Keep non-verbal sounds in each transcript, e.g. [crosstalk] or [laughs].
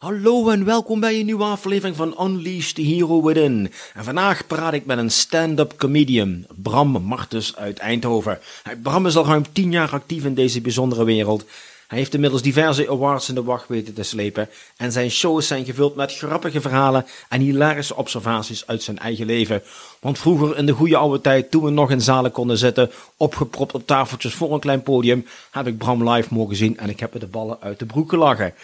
Hallo en welkom bij een nieuwe aflevering van Unleash the Hero Within. En vandaag praat ik met een stand-up comedian, Bram Martens uit Eindhoven. Bram is al ruim 10 jaar actief in deze bijzondere wereld hij heeft inmiddels diverse awards in de wacht weten te slepen en zijn shows zijn gevuld met grappige verhalen en hilarische observaties uit zijn eigen leven. Want vroeger in de goede oude tijd, toen we nog in zalen konden zitten, opgepropt op tafeltjes voor een klein podium, heb ik Bram live mogen zien en ik heb er de ballen uit de broek gelachen.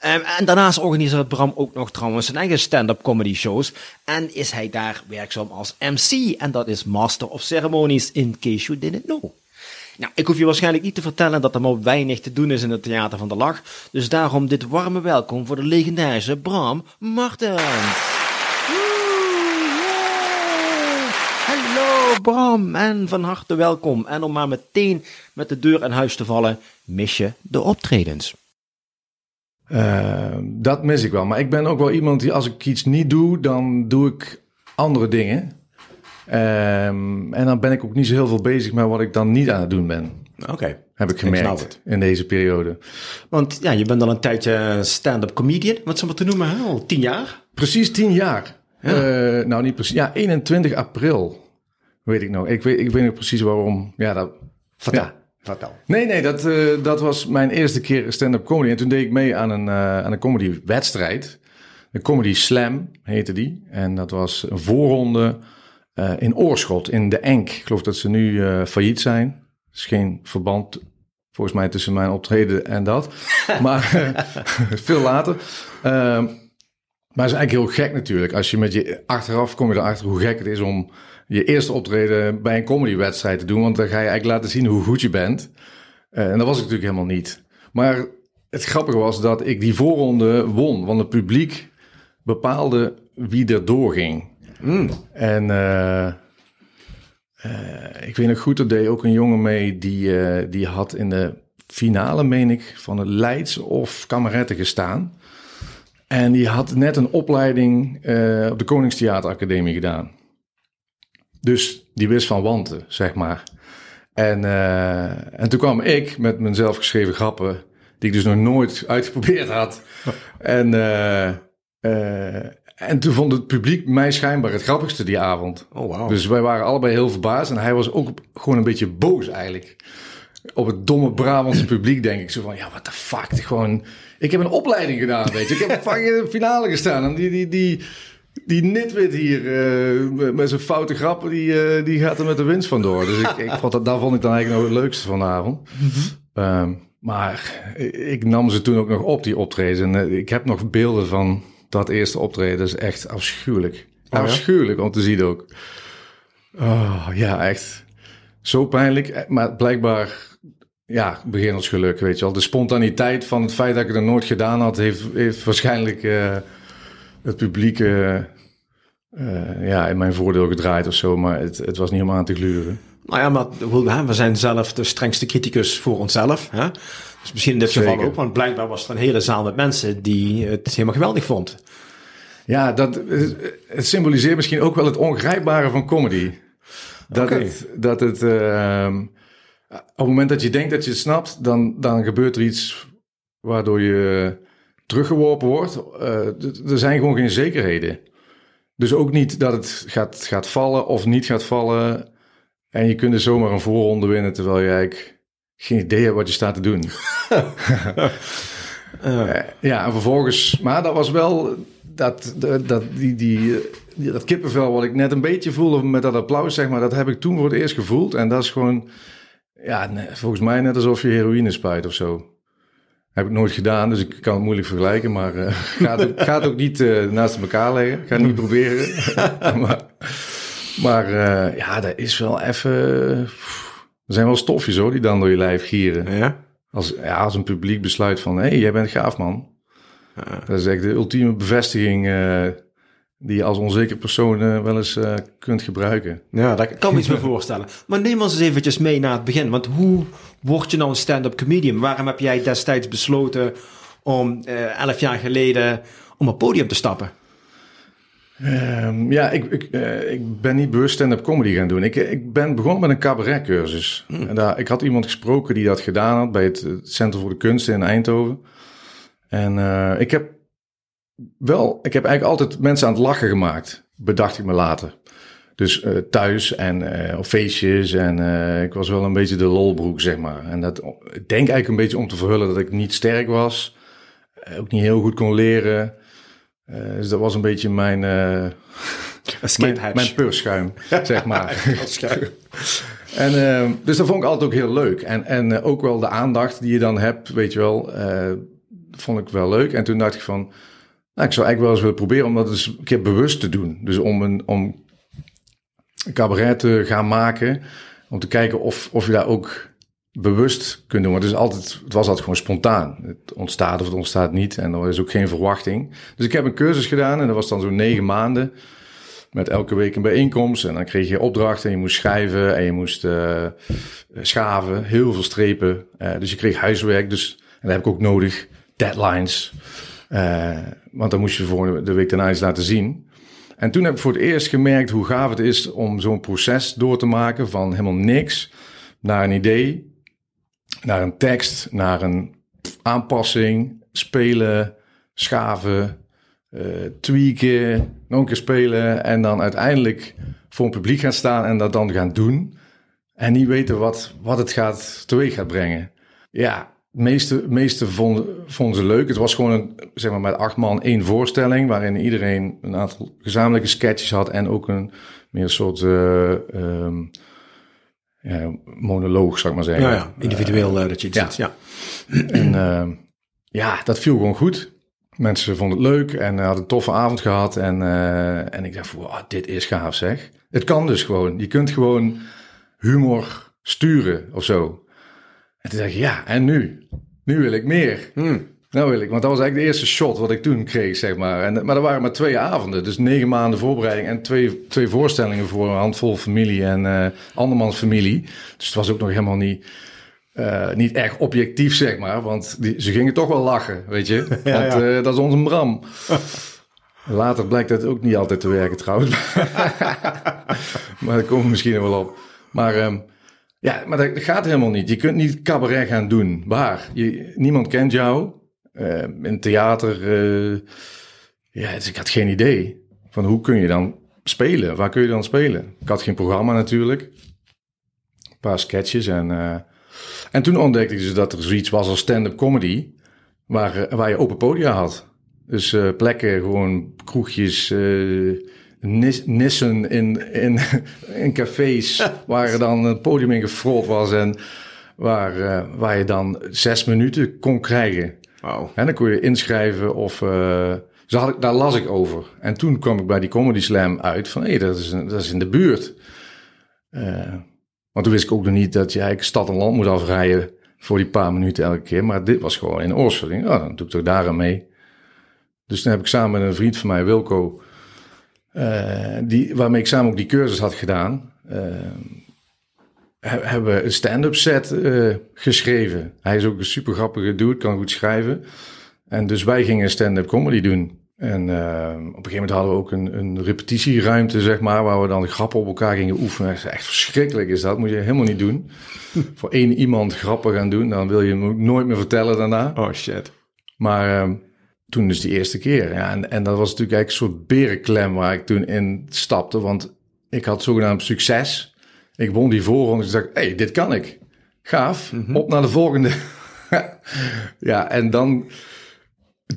En, ehm, en daarnaast organiseert Bram ook nog trouwens zijn eigen stand-up comedy shows en is hij daar werkzaam als MC en dat is Master of Ceremonies in case you didn't know. Nou, ik hoef je waarschijnlijk niet te vertellen dat er maar weinig te doen is in het Theater van de Lach. Dus daarom dit warme welkom voor de legendarische Bram Martens. Hallo Bram en van harte welkom. En om maar meteen met de deur in huis te vallen, mis je de optredens? Uh, dat mis ik wel. Maar ik ben ook wel iemand die als ik iets niet doe, dan doe ik andere dingen. Um, en dan ben ik ook niet zo heel veel bezig met wat ik dan niet aan het doen ben. Oké. Heb ik gemerkt in deze periode. Want ja, je bent al een tijdje stand-up comedian, wat ze maar te noemen, hè? al tien jaar? Precies tien jaar. Ja. Uh, nou, niet precies. Ja, 21 april. Weet ik nog. Ik weet, ik weet nog precies waarom. Ja, dat. Vertel. Ja. Vertel. Nee, nee, dat, uh, dat was mijn eerste keer stand-up comedy. En toen deed ik mee aan een, uh, aan een comedy wedstrijd. De Comedy Slam heette die. En dat was een voorronde uh, in Oorschot, in de Enk. Ik geloof dat ze nu uh, failliet zijn. Er is geen verband volgens mij tussen mijn optreden en dat. [laughs] maar uh, [laughs] veel later. Ehm, maar het is eigenlijk heel gek natuurlijk. Als je met je achteraf kom je erachter hoe gek het is om je eerste optreden bij een comedywedstrijd te doen. Want dan ga je eigenlijk laten zien hoe goed je bent. en dat was ik natuurlijk helemaal niet. Maar het grappige was dat ik die voorronde won. Want het publiek bepaalde wie er doorging. Mm. En uh, uh, ik weet nog goed, er deed ook een jongen mee die, uh, die had in de finale, meen ik, van het Leids of Kameretten gestaan. En die had net een opleiding op de Koningstheateracademie gedaan. Dus die wist van wanten, zeg maar. En, en toen kwam ik met mijn zelfgeschreven grappen, die ik dus nog nooit [laughs] uitgeprobeerd had. [laughs] en en toen vond het publiek mij schijnbaar het grappigste die avond. Oh, wow. Dus wij waren allebei heel verbaasd. En hij was ook gewoon een beetje boos eigenlijk. Op het domme Brabantse [laughs] publiek denk ik zo van... Ja, what the fuck. Gewoon, ik heb een opleiding gedaan, weet je. Ik heb van de [laughs] finale gestaan. En die, die, die, die nitwit hier uh, met zijn foute grappen... Die, uh, die gaat er met de winst vandoor. Dus ik, ik vond dat, daar vond ik dan eigenlijk nog het leukste vanavond. Mm -hmm. um, maar ik nam ze toen ook nog op, die optreden. En uh, ik heb nog beelden van dat eerste optreden is echt afschuwelijk. Oh, afschuwelijk om te zien ook. Oh, ja, echt. Zo pijnlijk. Eh, maar blijkbaar, ja, geluk, weet je wel. De spontaniteit van het feit dat ik het nooit gedaan had, heeft, heeft waarschijnlijk uh, het publiek uh, uh, ja, in mijn voordeel gedraaid of zo. Maar het, het was niet om aan te gluren. Nou ja, maar we zijn zelf de strengste criticus voor onszelf. Hè? Dus misschien in dit Zeker. geval ook, want blijkbaar was er een hele zaal met mensen die het helemaal geweldig vond. Ja, dat, het symboliseert misschien ook wel het ongrijpbare van comedy. Dat okay. het, dat het uh, op het moment dat je denkt dat je het snapt, dan, dan gebeurt er iets waardoor je teruggeworpen wordt. Uh, er zijn gewoon geen zekerheden. Dus ook niet dat het gaat, gaat vallen of niet gaat vallen. En je kunt er zomaar een voorronde winnen terwijl je eigenlijk geen idee hebt wat je staat te doen. [laughs] uh. Ja, en vervolgens, maar dat was wel dat, dat, die, die, dat kippenvel wat ik net een beetje voelde met dat applaus, zeg maar, dat heb ik toen voor het eerst gevoeld. En dat is gewoon, ja, volgens mij net alsof je heroïne spuit of zo. Heb ik nooit gedaan, dus ik kan het moeilijk vergelijken. Maar uh, [laughs] gaat, het, gaat ook niet uh, naast elkaar leggen. Ga het niet proberen. [laughs] maar, Maar uh, ja, dat is wel even... Er zijn wel stofjes hoor, die dan door je lijf gieren. Ja? Als, ja, als een publiek besluit van, hé, hey, jij bent gaaf man. Dat is echt de ultieme bevestiging uh, die je als onzeker persoon uh, wel eens uh, kunt gebruiken. Ja, dat kan me iets me [laughs] voorstellen. Maar neem ons eens eventjes mee naar het begin. Want hoe word je nou een stand-up comedian? Waarom heb jij destijds besloten om elf jaar geleden om op podium te stappen? Um, ja, ik, ik, uh, ik ben niet bewust stand-up comedy gaan doen. Ik, ik ben begonnen met een cabaretcursus. Hmm. En daar, ik had iemand gesproken die dat gedaan had bij het Centrum voor de Kunsten in Eindhoven. En uh, ik heb wel, ik heb eigenlijk altijd mensen aan het lachen gemaakt, bedacht ik me later. Dus uh, thuis en op feestjes en ik was wel een beetje de lolbroek, zeg maar. En dat, ik denk eigenlijk een beetje om te verhullen dat ik niet sterk was, ook niet heel goed kon leren. Uh, dus dat was een beetje mijn, [laughs] uh, mijn, mijn purschuim, zeg [laughs] maar. en, uh, dus dat vond ik altijd ook heel leuk. En, en ook wel de aandacht die je dan hebt, weet je wel, vond ik wel leuk. En toen dacht ik van, nou, ik zou eigenlijk wel eens willen proberen om dat eens een keer bewust te doen. Dus om een, om een cabaret te gaan maken, om te kijken of, of je daar ook bewust kunt doen. Het, altijd, het was altijd gewoon spontaan. Het ontstaat of het ontstaat niet. En er is ook geen verwachting. Dus ik heb een cursus gedaan en dat was dan zo'n negen maanden. Met elke week een bijeenkomst. En dan kreeg je opdrachten en je moest schrijven en je moest uh, schaven. Heel veel strepen. Uh, dus je kreeg huiswerk. Dus, en dat heb ik ook nodig. Deadlines. Uh, want dan moest je voor de week daarna eens laten zien. En toen heb ik voor het eerst gemerkt hoe gaaf het is om zo'n proces door te maken van helemaal niks naar een idee naar een tekst, naar een aanpassing, spelen, schaven, uh, tweaken, nog een keer spelen en dan uiteindelijk voor een publiek gaan staan en dat dan gaan doen. En niet weten wat, wat het gaat, teweeg gaat brengen. Ja, de meeste, meeste vonden, vonden ze leuk. Het was gewoon een, zeg maar, met acht man één voorstelling, waarin iedereen een aantal gezamenlijke sketches had en ook een meer soort um, ja, monoloog, zou ik maar zeggen. Ja, individueel uh, dat je iets ja. ja. En uh, ja, dat viel gewoon goed. Mensen vonden het leuk en hadden een toffe avond gehad. En, en ik dacht, wow, dit is gaaf zeg. Het kan dus gewoon. Je kunt gewoon humor sturen of zo. En toen dacht ik, ja, en nu? Nu wil ik meer. Hmm. Nou wil ik, want dat was eigenlijk de eerste shot wat ik toen kreeg, zeg maar. En, maar er waren maar twee avonden, dus negen maanden voorbereiding en twee, twee voorstellingen voor een handvol familie en uh, andermans familie. Dus het was ook nog helemaal niet, uh, niet echt objectief, zeg maar, want die, ze gingen toch wel lachen, weet je. Want [laughs] ja. Uh, dat is onze Bram. [laughs] Later blijkt dat ook niet altijd te werken trouwens. [laughs] maar daar komen we misschien wel op. Maar... Um, ja, maar dat gaat helemaal niet. Je kunt niet cabaret gaan doen. Waar? Je, niemand kent jou. Uh, in theater, uh, ja, dus ik had geen idee van hoe kun je dan spelen? Waar kun je dan spelen? Ik had geen programma natuurlijk. Een paar sketches en, uh, en toen ontdekte ik dus dat er zoiets was als stand-up comedy, waar, waar je open podia had. Dus plekken, gewoon kroegjes, nissen in, in, [laughs] in cafés, waar dan een podium in gefrold was en waar, waar je dan zes minuten kon krijgen. En dan kon je inschrijven of... Ik, daar las ik over. En toen kwam ik bij die Comedy Slam uit van... hé, hey, dat, is, dat is in de buurt. Uh, want toen wist ik ook nog niet dat je eigenlijk stad en land moet afrijden... voor die paar minuten elke keer. Maar dit was gewoon in Oorschot. Oh, dan doe ik toch daar aan mee. Dus toen heb ik samen met een vriend van mij, Wilco... Uh, die, waarmee ik samen ook die cursus had gedaan hebben we een stand-up set uh, geschreven. Hij is ook een super grappige dude, kan goed schrijven. En dus wij gingen stand-up comedy doen. En uh, op een gegeven moment hadden we ook een, een repetitieruimte, zeg maar, waar we dan grappen op elkaar gingen oefenen. Echt verschrikkelijk is dat, moet je helemaal niet doen. [laughs] Voor één iemand grappen gaan doen, dan wil je hem ook nooit meer vertellen daarna. Oh shit. Maar uh, toen dus die eerste keer. Ja, en, en dat was natuurlijk eigenlijk een soort berenklem waar ik toen in stapte, want ik had zogenaamd succes. Ik won die voorronde. Dus dacht, hey, dit kan ik. Gaaf. Mhm. Op naar de volgende. [laughs] ja, en dan...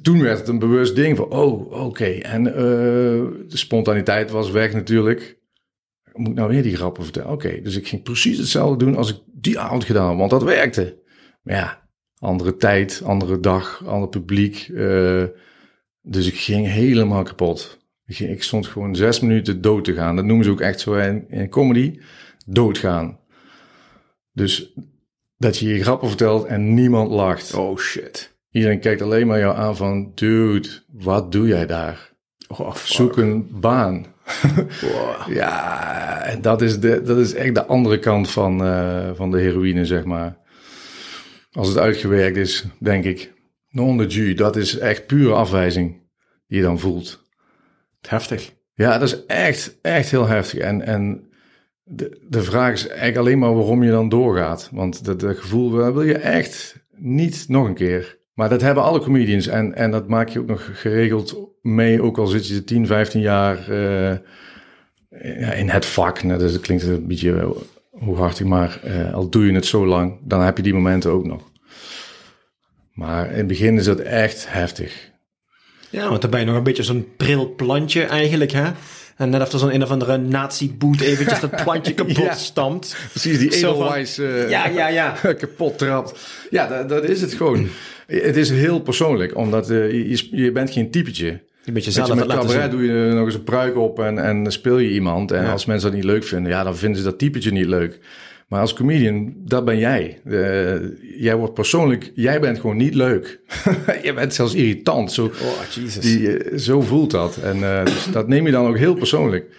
Toen werd het een bewust ding van, oh, oké. En uh, de spontaniteit was weg natuurlijk. Moet ik nou weer die grappen vertellen? Oké, dus ik ging precies hetzelfde doen als ik die avond gedaan had, want dat werkte. Maar ja, andere tijd, andere dag, ander publiek. Uh, dus ik ging helemaal kapot. Ik, ik stond gewoon zes minuten dood te gaan. Dat noemen ze ook echt zo in, in comedy. Doodgaan. Dus dat je je grappen vertelt en niemand lacht. Oh shit. Iedereen kijkt alleen maar jou aan van... Dude, wat doe jij daar? Oh, Zoek een baan. Wow. [laughs] Ja, en dat is, de, dat is echt de andere kant van, eh, van de heroïne, zeg maar. Als het uitgewerkt is, denk ik. Non de jus, dat is echt pure afwijzing die je dan voelt. Heftig. Ja, dat is echt, echt heel heftig. En, en de, de vraag is eigenlijk alleen maar waarom je dan doorgaat. Want dat, gevoel wil je echt niet nog een keer. Maar dat hebben alle comedians. En, en dat maak je ook nog geregeld mee. Ook al zit je 10, 15 jaar eh, in het vak. Dus dat klinkt een beetje uh, hooghartig. Maar eh, al doe je het zo lang, dan heb je die momenten ook nog. Maar in het begin is dat echt heftig. Ja, want dan ben je nog een beetje zo'n pril plantje eigenlijk, hè? En net efter zo'n een of andere nazi-boot eventjes dat [laughs] plantje kapot Ja. stampt. Precies, die Edelweiss eh, Ja, ja, ja. [laughs] kapot trapt. Ja, dat, dat is het gewoon. Het is heel persoonlijk, omdat eh, je, je, bent geen typetje. Een beetje zelf met cabaret doe je nog eens een pruik op en, en speel je iemand. En Ja. als mensen dat niet leuk vinden, ja, dan vinden ze dat typetje niet leuk. Maar als comedian, dat ben jij. Eh, jij wordt persoonlijk, jij bent gewoon niet leuk. [laughs] je bent zelfs irritant. Zo, Oh, Jesus. die, eh, zo voelt dat. En eh, dus dat neem je dan ook heel persoonlijk.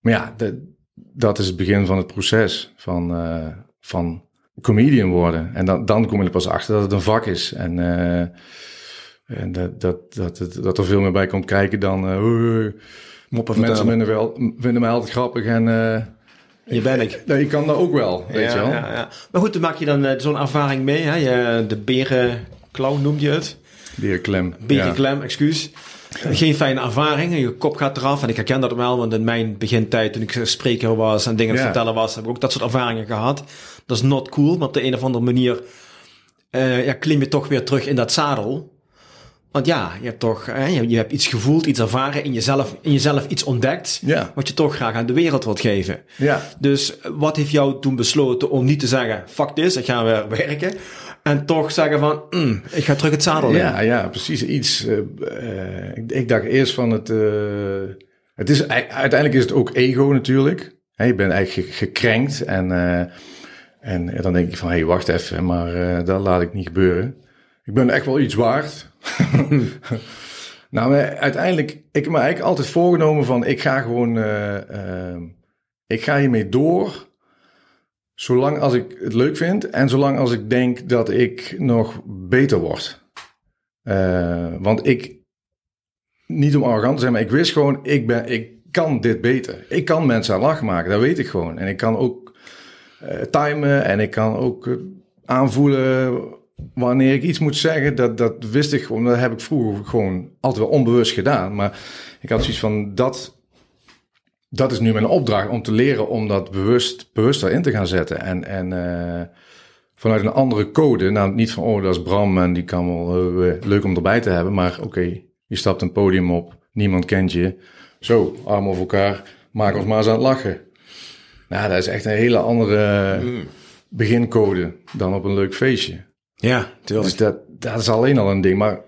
Maar ja, dat, dat is het begin van het proces van, van comedian worden. En dan, dan kom je er pas achter dat het een vak is. En, en dat, dat, dat, dat, er veel meer bij komt kijken dan... eh, "Hoi, Moppen mensen vinden, wel, vinden mij altijd grappig en... Hier ben ik. nou, je kan dat ook wel, weet je wel. Ja, ja. Maar goed, dan maak je dan eh, zo'n ervaring mee. Hè? Je, de berenklauw noemde je het. Berenklem. Berenklem, excuus. Geen fijne ervaring. Je kop gaat eraf. En ik herken dat wel, want in mijn begintijd, toen ik spreker was en dingen Ja. vertellen was, heb ik ook dat soort ervaringen gehad. Dat is not cool, maar op de een of andere manier eh, ja, klim je toch weer terug in dat zadel. Want ja, je hebt toch hè, je, hebt iets gevoeld, iets ervaren, in jezelf, in jezelf iets ontdekt, Ja. wat je toch graag aan de wereld wilt geven. Ja. Dus wat heeft jou toen besloten om niet te zeggen, fuck this, ik ga weer werken. En toch zeggen van, mm, ik ga terug het zadel in. Ja, ja, precies. Iets. eh, eh, ik, ik dacht eerst van het. eh, het is, ei- uiteindelijk is het ook ego natuurlijk. Hè, je bent eigenlijk ge- gekrenkt. En, en dan denk je van: hé, hey, wacht even, maar dat laat ik niet gebeuren. Ik ben echt wel iets waard. [laughs] nou, maar uiteindelijk, ik heb me eigenlijk altijd voorgenomen van: ik ga gewoon. eh, eh, ik ga hiermee door. Zolang als ik het leuk vind en zolang als ik denk dat ik nog beter word. Eh, want ik, niet om arrogant te zijn, maar ik wist gewoon, ik, ben, ik kan dit beter. Ik kan mensen aan lachen maken, dat weet ik gewoon. En ik kan ook eh, timen en ik kan ook aanvoelen wanneer ik iets moet zeggen. Dat, dat wist ik gewoon, dat heb ik vroeger gewoon altijd wel onbewust gedaan. Maar ik had zoiets van, dat, dat is nu mijn opdracht om te leren om dat bewust, bewust erin te gaan zetten. En, en eh, vanuit een andere code. Nou, niet van, oh, dat is Bram en die kan wel eh, leuk om erbij te hebben. Maar oké, je stapt een podium op, niemand kent je. Zo, armen over elkaar, maak ons maar eens aan het lachen. Nou, dat is echt een hele andere begincode dan op een leuk feestje. Ja. Dus dat, dat is alleen al een ding. Maar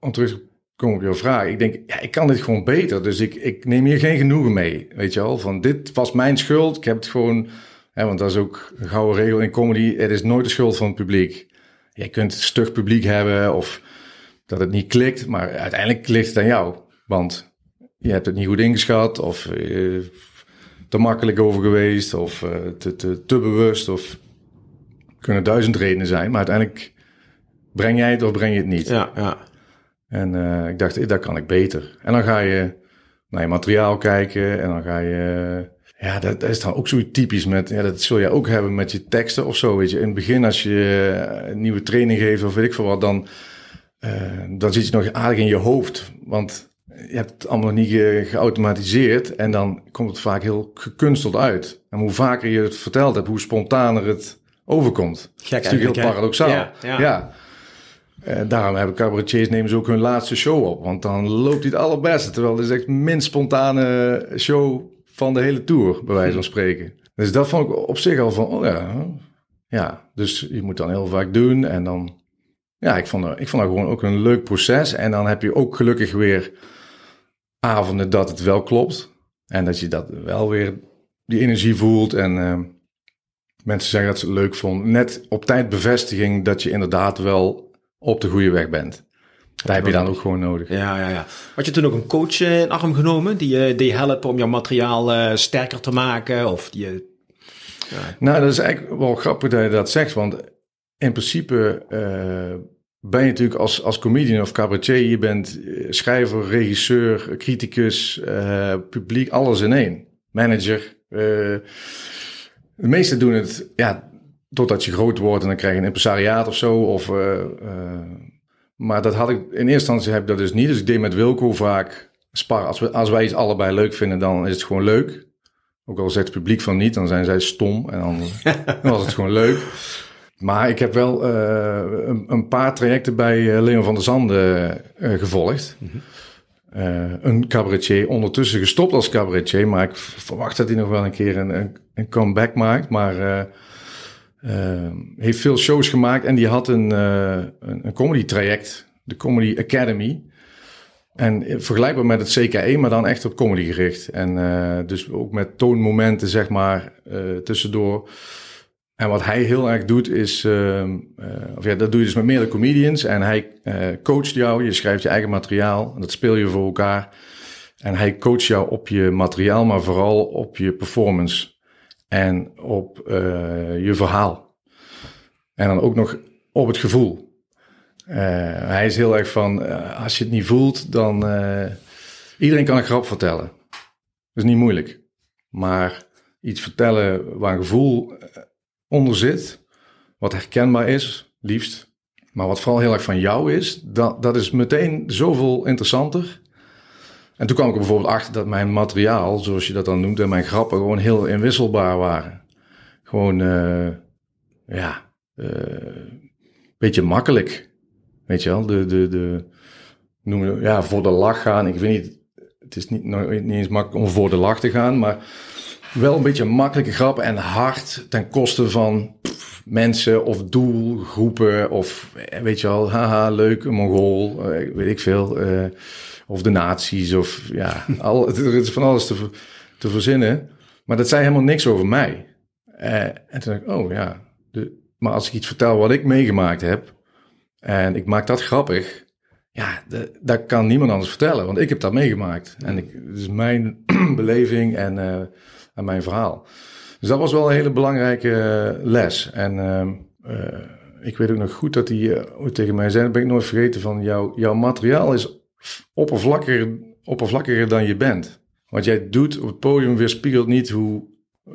om terug te komen op jouw vraag. Ik denk, ja, ik kan dit gewoon beter. Dus ik, ik neem hier geen genoegen mee. Weet je wel, van dit was mijn schuld. Ik heb het gewoon... Hè, want dat is ook een gouden regel in comedy. Het is nooit de schuld van het publiek. Je kunt stug publiek hebben of dat het niet klikt. Maar uiteindelijk ligt het aan jou. Want je hebt het niet goed ingeschat of eh, te makkelijk over geweest of eh, te, te, te bewust of kunnen duizend redenen zijn. Maar uiteindelijk breng jij het of breng je het niet. Ja, ja. En eh, ik dacht, dat kan ik beter. En dan ga je naar je materiaal kijken en dan ga je... Ja, dat, dat is dan ook zoiets typisch met... Ja, dat zul jij ook hebben met je teksten of zo, weet je. In het begin als je eh, een nieuwe training geeft of weet ik veel wat, dan... eh, dan zit je nog aardig in je hoofd. Want je hebt het allemaal nog niet ge- geautomatiseerd. En dan komt het vaak heel gekunsteld uit. En hoe vaker je het verteld hebt, hoe spontaner het overkomt. Gek dat is natuurlijk heel paradoxaal. Ja. En daarom hebben cabaretiers nemen ze ook hun laatste show op. Want dan loopt hij het allerbeste. Terwijl het is echt de minst spontane show van de hele tour, bij wijze van spreken. Dus dat vond ik op zich al van, oh ja. Ja, dus je moet dan heel vaak doen. En dan, ja, ik vond, ik vond dat gewoon ook een leuk proces. En dan heb je ook gelukkig weer avonden dat het wel klopt. En dat je dat wel weer die energie voelt. En uh, mensen zeggen dat ze het leuk vonden. Net op tijd bevestiging dat je inderdaad wel op de goede weg bent. Daar heb je dan ook gewoon nodig. Ja, ja, ja. Had je toen ook een coach in arm genomen die je die helpen om jouw materiaal uh, sterker te maken? Of die, ja. Nou, dat is eigenlijk wel grappig dat je dat zegt. Want in principe uh, ben je natuurlijk als, als comedian of cabaretier, je bent schrijver, regisseur, criticus, uh, publiek, alles in één. Manager. De meesten doen het, ja, totdat je groot wordt en dan krijg je een impresariaat of zo. Of maar dat had ik in eerste instantie heb ik dat dus niet. Dus ik deed met Wilco vaak spar. Als, we, als wij iets allebei leuk vinden, dan is het gewoon leuk. Ook al zegt het publiek van niet, dan zijn zij stom. En dan, dan [laughs] was het gewoon leuk. Maar ik heb wel uh, een, een, paar trajecten bij Leon van der Zanden gevolgd. Mm -hmm. Een cabaretier, ondertussen gestopt als cabaretier. Maar ik verwacht dat hij nog wel een keer een, een, comeback maakt. Maar uh, heeft veel shows gemaakt en die had een, een, een comedy traject, de Comedy Academy. En vergelijkbaar met het CKE, maar dan echt op comedy gericht. En dus ook met toonmomenten, zeg maar, tussendoor. En wat hij heel erg doet is, ehm, of ja, dat doe je dus met meerdere comedians. En hij coacht jou, je schrijft je eigen materiaal en dat speel je voor elkaar. En hij coacht jou op je materiaal, maar vooral op je performance en op uh, je verhaal. En dan ook nog op het gevoel. Uh, hij is heel erg van, uh, als je het niet voelt, dan... iedereen kan een grap vertellen. Dat is niet moeilijk. Maar iets vertellen waar een gevoel onder zit, wat herkenbaar is, liefst. Maar wat vooral heel erg van jou is, dat, dat is meteen zoveel interessanter. En toen kwam ik er bijvoorbeeld achter dat mijn materiaal, zoals je dat dan noemt, en mijn grappen gewoon heel inwisselbaar waren. Gewoon, uh, ja, uh, beetje makkelijk. Weet je wel, de, de, de, noem ja, voor de lach gaan. Ik weet niet, het is niet, niet eens makkelijk om voor de lach te gaan, maar wel een beetje makkelijke grappen en hard ten koste van mensen of doelgroepen of weet je wel, haha, leuk, een mongool, weet ik veel. Uh, of de nazi's, of ja, [laughs] al, er is van alles te, te verzinnen. Maar dat zei helemaal niks over mij. En toen dacht ik, oh ja, de, maar als ik iets vertel wat ik meegemaakt heb, en ik maak dat grappig, ja, dat kan niemand anders vertellen, want ik heb dat meegemaakt. En ik, is mijn [clears throat] beleving en, en mijn verhaal. Dus dat was wel een hele belangrijke les. En uh, ik weet ook nog goed dat hij tegen mij zei, dat ben ik nooit vergeten, van jou, jouw materiaal is oppervlakkiger, oppervlakkiger dan je bent. Wat jij doet op het podium weerspiegelt niet hoe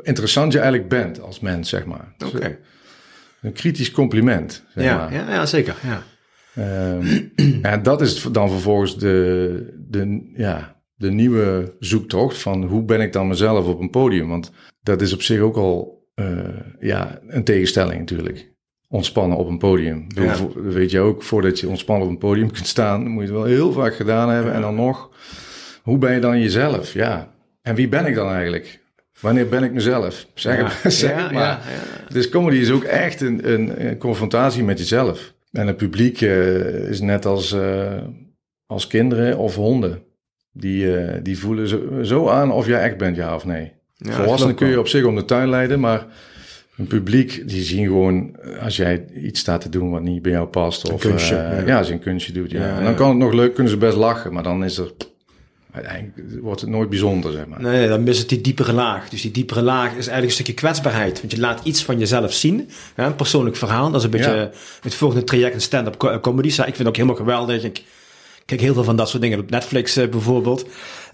interessant je eigenlijk bent als mens, zeg maar. Oké. Okay. Een kritisch compliment. Zeg ja, maar. ja, ja, zeker. Ja. Um, [clears throat] en dat is dan vervolgens de, de, ja, de nieuwe zoektocht van hoe ben ik dan mezelf op een podium? Want dat is op zich ook al uh, ja, een tegenstelling natuurlijk ontspannen op een podium. Ja. weet je ook, voordat je ontspannen op een podium [laughs] kunt staan, moet je het wel heel vaak gedaan hebben. En dan nog, hoe ben je dan jezelf? Ja. En wie ben ik dan eigenlijk? Wanneer ben ik mezelf? Zeg, ja. [laughs] zeg ja, maar. Dus comedy is ook echt een, een, een, confrontatie met jezelf. En het publiek uh, is net als, uh, als kinderen of honden. Die, uh, die voelen zo, zo, aan of jij echt bent, ja of nee. Volwassenen kun je op zich om de tuin leiden, maar een publiek die zien gewoon als jij iets staat te doen wat niet bij jou past. Of een kunstje, uh, ja. ja. als je een kunstje doet. Ja. ja en dan kan het nog leuk, kunnen ze best lachen, maar dan is er. Uiteindelijk wordt het nooit bijzonder, zeg maar. Nee, dan mis het die diepere laag. Dus die diepere laag is eigenlijk een stukje kwetsbaarheid. Want je laat iets van jezelf zien. Hè, een persoonlijk verhaal. Dat is een beetje het volgende traject in stand-up comedy. Ik vind het ook helemaal geweldig. Ik kijk heel veel van dat soort dingen op Netflix uh, bijvoorbeeld.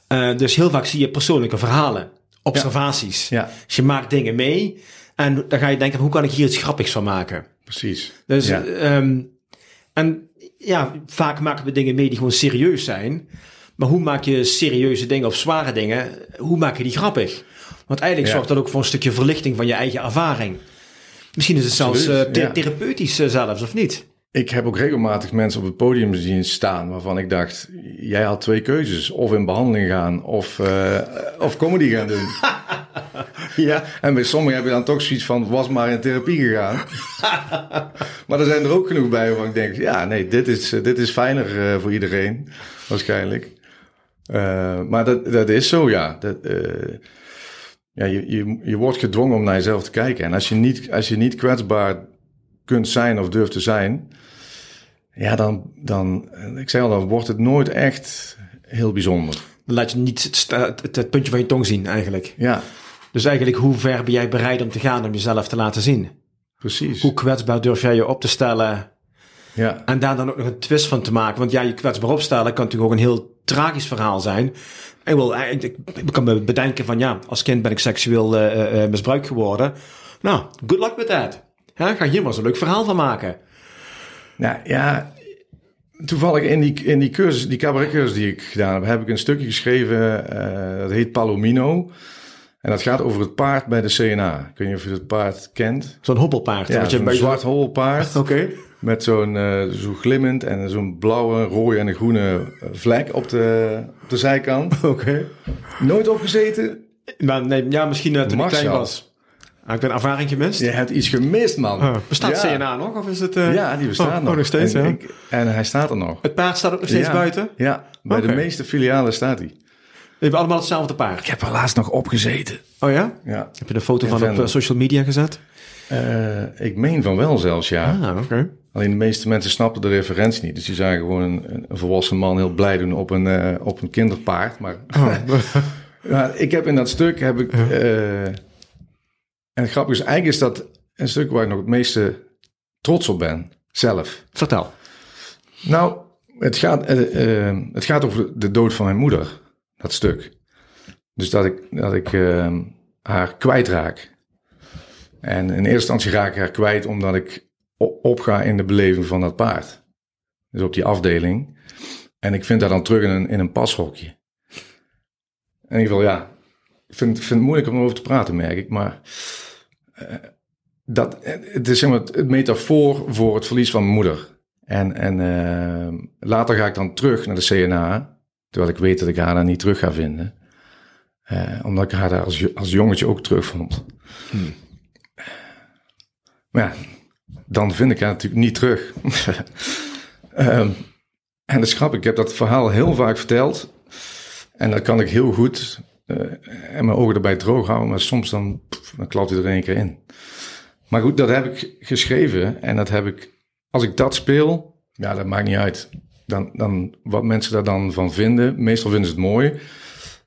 Uh, dus heel vaak zie je persoonlijke verhalen. Observaties. Ja. Dus je maakt dingen mee. En dan ga je denken, hoe kan ik hier iets grappigs van maken? Precies. Dus, ja. Um, en ja, vaak maken we dingen mee die gewoon serieus zijn. Maar hoe maak je serieuze dingen of zware dingen, hoe maak je die grappig? Want eigenlijk zorgt dat ook voor een stukje verlichting van je eigen ervaring. Misschien is het zelfs uh, ja. therapeutisch zelfs, of niet? Ik heb ook regelmatig mensen op het podium zien staan waarvan ik dacht, jij had twee keuzes. Of in behandeling gaan of, uh, of comedy gaan doen. [laughs] ja. En bij sommigen heb je dan toch zoiets van, was maar in therapie gegaan. [laughs] maar er zijn er ook genoeg bij waarvan ik denk, ja nee, dit is, dit is fijner uh, voor iedereen, waarschijnlijk. Uh, maar dat, dat is zo, ja. Dat, ja je, je, je wordt gedwongen om naar jezelf te kijken. En als je niet, als je niet kwetsbaar kunt zijn of durft te zijn, ja, dan, dan, ik zeg al, dan wordt het nooit echt heel bijzonder. Dan laat je niet het, het, het puntje van je tong zien, eigenlijk. Ja. Dus eigenlijk, hoe ver ben jij bereid om te gaan om jezelf te laten zien? Precies. Hoe kwetsbaar durf jij je op te stellen? Ja. En daar dan ook nog een twist van te maken. Want ja, je kwetsbaar opstellen kan natuurlijk ook een heel tragisch verhaal zijn. Ik, wil, ik, ik kan me bedenken van ja, als kind ben ik seksueel uh, uh, misbruikt geworden. Nou, good luck with that. Ja, ga hier maar eens een leuk verhaal van maken. Nou ja, toevallig in die, in die cursus, die cabaretcursus die ik gedaan heb, heb ik een stukje geschreven. Uh, dat heet Palomino. En dat gaat over het paard bij de CNA. Ik weet niet of je het paard kent. Zo'n hobbelpaard. Ja, zo'n zwart hobbelpaard. [laughs] Oké. Okay. Met zo'n uh, zo glimmend en zo'n blauwe, rode en een groene vlek op de, op de zijkant. Oké. Okay. Nooit opgezeten? Maar nee, ja, misschien uh, toen ik klein was. Ik ben ervaring gemist. Je hebt iets gemist, man. Oh, bestaat ja. CNA nog? Of is het, uh... Ja, die bestaat oh, nog. Oh, nog steeds, en, ja. ik, en hij staat er nog. Het paard staat ook nog steeds ja. buiten? Ja, bij okay. de meeste filialen staat hij. We hebben allemaal hetzelfde paard. Ik heb er laatst nog opgezeten. Oh ja? Ja. Heb je een foto van op uh, social media gezet? Uh, ik meen van wel zelfs, ja. Ah, oké. Okay. Alleen de meeste mensen snapten de referentie niet. Dus die zagen gewoon een, een volwassen man heel blij doen op een, op een kinderpaard. Maar [laughs] ja, ik heb in dat stuk... Heb ik, en het grappige is, eigenlijk is dat een stuk waar ik nog het meeste trots op ben. Zelf. Vertel. Nou, het gaat, het gaat over de dood van mijn moeder. Dat stuk. Dus dat ik, dat ik uh, haar kwijtraak. En in eerste instantie raak ik haar kwijt omdat ik opga in de beleving van dat paard. Dus op die afdeling. En ik vind dat dan terug in een, in een pashokje. In ieder geval, ja. Ik vind, vind het moeilijk om erover te praten, merk ik. Maar dat, het is zeg maar het metafoor voor het verlies van mijn moeder. En, en uh, later ga ik dan terug naar de CNA. Terwijl ik weet dat ik haar daar niet terug ga vinden. Uh, omdat ik haar daar als, als jongetje ook terugvond. Hmm. Maar ja, dan vind ik haar natuurlijk niet terug. um, [laughs] en dat is grappig, ik heb dat verhaal heel vaak verteld. En dat kan ik heel goed en mijn ogen erbij droog houden. Maar soms dan, dan klapt hij er één keer in. Maar goed, dat heb ik geschreven. En dat heb ik, als ik dat speel, ja, dat maakt niet uit. Dan, dan, wat mensen daar dan van vinden, meestal vinden ze het mooi.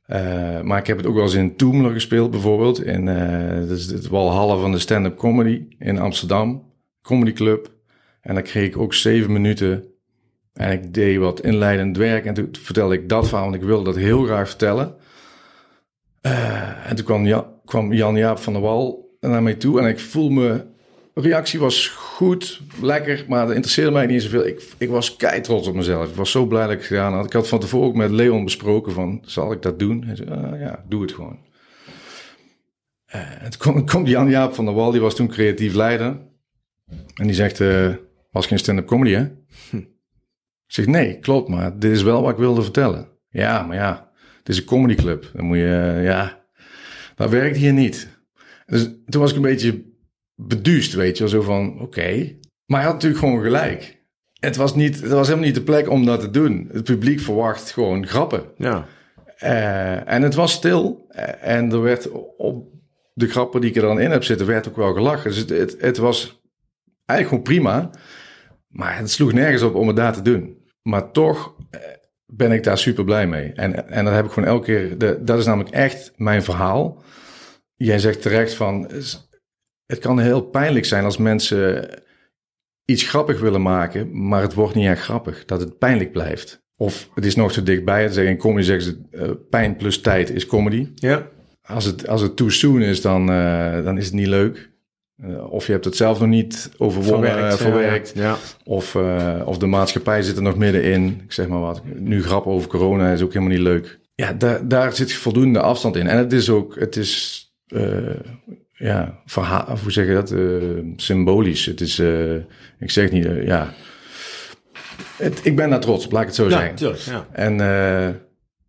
Uh, maar ik heb het ook wel eens in Toemler gespeeld, bijvoorbeeld. In uh, dat het van de stand-up comedy in Amsterdam, Comedy Club. En dan kreeg ik ook zeven minuten. En ik deed wat inleidend werk. En toen vertelde ik dat verhaal, want ik wilde dat heel graag vertellen. Uh, en toen kwam, Jan, kwam Jan-Jaap van der Wal naar mij toe. En ik voel me reactie was goed, lekker, maar dat interesseerde mij niet zoveel. Ik, ik was kei trots op mezelf. Ik was zo blij dat ik het gedaan had. Ik had van tevoren ook met Leon besproken van, zal ik dat doen? Hij zei, ah, ja, doe het gewoon. Uh, het komt kom Jan-Jaap van der Wal, die was toen creatief leider. En die zegt, uh, was geen stand-up comedy, hè? Hm. Ik zeg, nee, klopt, maar dit is wel wat ik wilde vertellen. Ja, maar ja, het is een comedyclub. Dan moet je, uh, ja, dat werkt hier niet. Dus toen was ik een beetje beduust, weet je wel. Zo van, oké. Okay. Maar hij had natuurlijk gewoon gelijk. Het was, niet, het was helemaal niet de plek om dat te doen. Het publiek verwacht gewoon grappen. Ja. Uh, en het was stil. Uh, en er werd op de grappen die ik er dan in heb zitten, werd ook wel gelachen. Dus het, het, het was eigenlijk gewoon prima. Maar het sloeg nergens op om het daar te doen. Maar toch ben ik daar super blij mee. En, en dat heb ik gewoon elke keer. De, dat is namelijk echt mijn verhaal. Jij zegt terecht van het kan heel pijnlijk zijn als mensen iets grappig willen maken, maar het wordt niet echt grappig. Dat het pijnlijk blijft. Of het is nog te dichtbij. Het zeggen in comedy zeggen ze uh, pijn plus tijd is comedy. Ja. Als het, als het too soon is, dan, uh, dan is het niet leuk. Uh, of je hebt het zelf nog niet overwonnen, verwerkt. verwerkt. Ja, ja. Of, of de maatschappij zit er nog middenin. Ik zeg maar wat. Nu grap over corona is ook helemaal niet leuk. Ja, daar, daar zit voldoende afstand in. En het is ook, het is ja, verhaal, hoe zeg je dat? Symbolisch. Het is, ik zeg niet, ja. Het, ik ben daar trots laat ik het zo ja, zeggen. Ja. En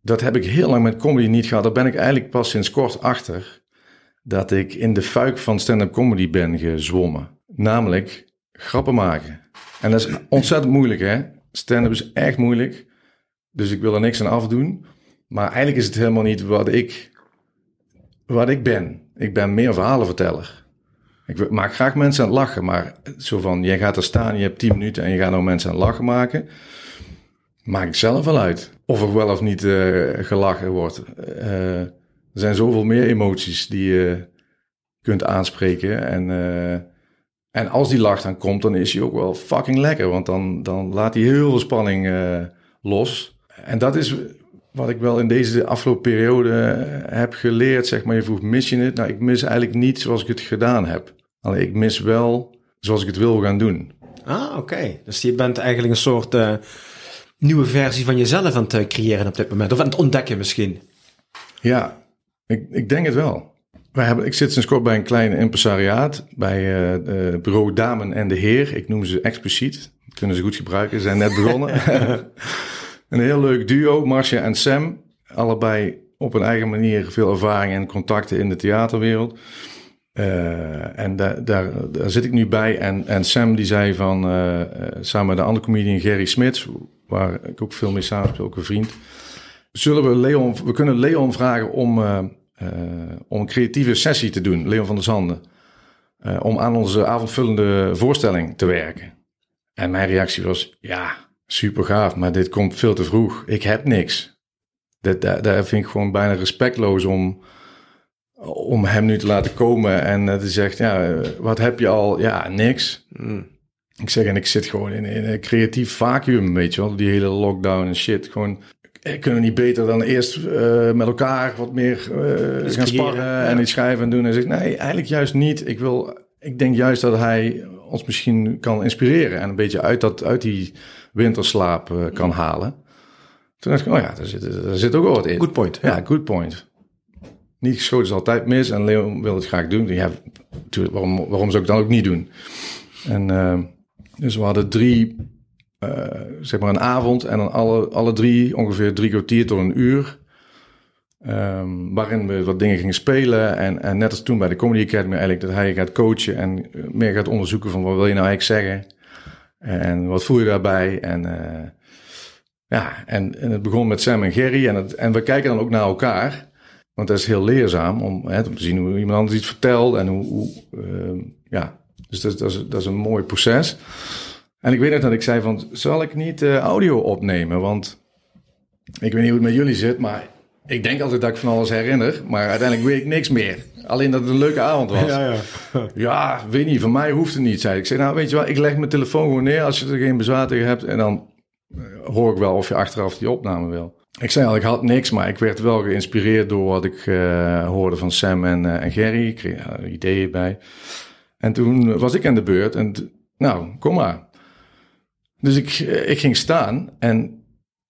dat heb ik heel lang met comedy niet gehad. Daar ben ik eigenlijk pas sinds kort achter. Dat ik in de fuik van stand-up comedy ben gezwommen. Namelijk grappen maken. En dat is ontzettend moeilijk, hè? Stand-up is echt moeilijk. Dus ik wil er niks aan afdoen. Maar eigenlijk is het helemaal niet wat ik, wat ik ben. Ik ben meer verhalenverteller. Ik maak graag mensen aan het lachen, maar zo van, jij gaat er staan, je hebt 10 minuten en je gaat nou mensen aan het lachen maken. Maak ik zelf wel uit. Of er wel of niet uh, gelachen wordt. Uh, er zijn zoveel meer emoties die je kunt aanspreken. En, uh, en als die lach dan komt, dan is hij ook wel fucking lekker. Want dan, dan laat hij heel veel spanning los. En dat is wat ik wel in deze afgelopen periode heb geleerd. Zeg maar, je vroeg, mis je het? Nou, ik mis eigenlijk niet zoals ik het gedaan heb. Alleen ik mis wel zoals ik het wil gaan doen. Ah, oké. Dus je bent eigenlijk een soort uh, nieuwe versie van jezelf aan het eh, creëren op dit moment. Of aan het ontdekken misschien. Ja, ik, ik denk het wel. Wij hebben, ik zit sinds kort bij een klein impresariaat. Bij uh, bureau Damen en de Heer. Ik noem ze expliciet. Dat kunnen ze goed gebruiken. Ze zijn net begonnen. [laughs] een heel leuk duo, Marcia en Sam. Allebei op een eigen manier veel ervaring en contacten in de theaterwereld. Uh, en daar, daar, daar, zit ik nu bij. En, en Sam die zei van, samen met de andere comedian Gerry Smits, waar ik ook veel mee samenspeel, ook een vriend. Zullen we Leon, we kunnen Leon vragen om, om een creatieve sessie te doen, Leon van der Zanden. om aan onze avondvullende voorstelling te werken. En mijn reactie was, ja, super gaaf, maar dit komt veel te vroeg. Ik heb niks. Dat, daar, daar vind ik gewoon bijna respectloos om om hem nu te laten komen en uh, te zeggen, ja, wat heb je al? Ja, niks. Mm. Ik zeg, en ik zit gewoon in, in, een creatief vacuüm, weet je wel, die hele lockdown en shit. Gewoon, eh, kunnen we niet beter dan eerst uh, met elkaar wat meer uh, gaan sparren ja. en iets schrijven en doen? En zeg, nee, eigenlijk juist niet. Ik wil, ik denk juist dat hij ons misschien kan inspireren en een beetje uit, dat, uit die winterslaap kan halen. Toen dacht ik, oh ja, daar zit, daar zit ook wel wat in. Good point. Ja, good point niet geschoten is altijd mis en Leon wil het graag doen. Ja, waarom, waarom zou ik dan ook niet doen? En dus we hadden drie, zeg maar een avond en dan alle, alle drie ongeveer drie kwartier tot een uur. Um, waarin we wat dingen gingen spelen. En, en net als toen bij de Comedy Academy eigenlijk dat hij gaat coachen en meer gaat onderzoeken van wat wil je nou eigenlijk zeggen. En wat voel je daarbij? En uh, ja, en, en het begon met Sam en Gerry en, het, en we kijken dan ook naar elkaar. Want dat is heel leerzaam om, hè, te zien hoe iemand anders iets vertelt en hoe, hoe uh, ja, dus dat, dat, is, dat is een mooi proces. En ik weet net dat ik zei van, zal ik niet uh, audio opnemen? Want ik weet niet hoe het met jullie zit, maar ik denk altijd dat ik van alles herinner, maar uiteindelijk weet ik niks meer. Alleen dat het een leuke avond was. Ja, ja. [laughs] ja weet niet, van mij hoeft het niet, zei ik. Ik zei, nou weet je wel, ik leg mijn telefoon gewoon neer als je er geen bezwaar tegen hebt en dan uh, hoor ik wel of je achteraf die opname wil. Ik zei al, ik had niks, maar ik werd wel geïnspireerd door wat ik uh, hoorde van Sam en, uh, en Gerry. Ik kreeg ideeën bij. En toen was ik aan de beurt en nou, kom maar. Dus ik, ik ging staan en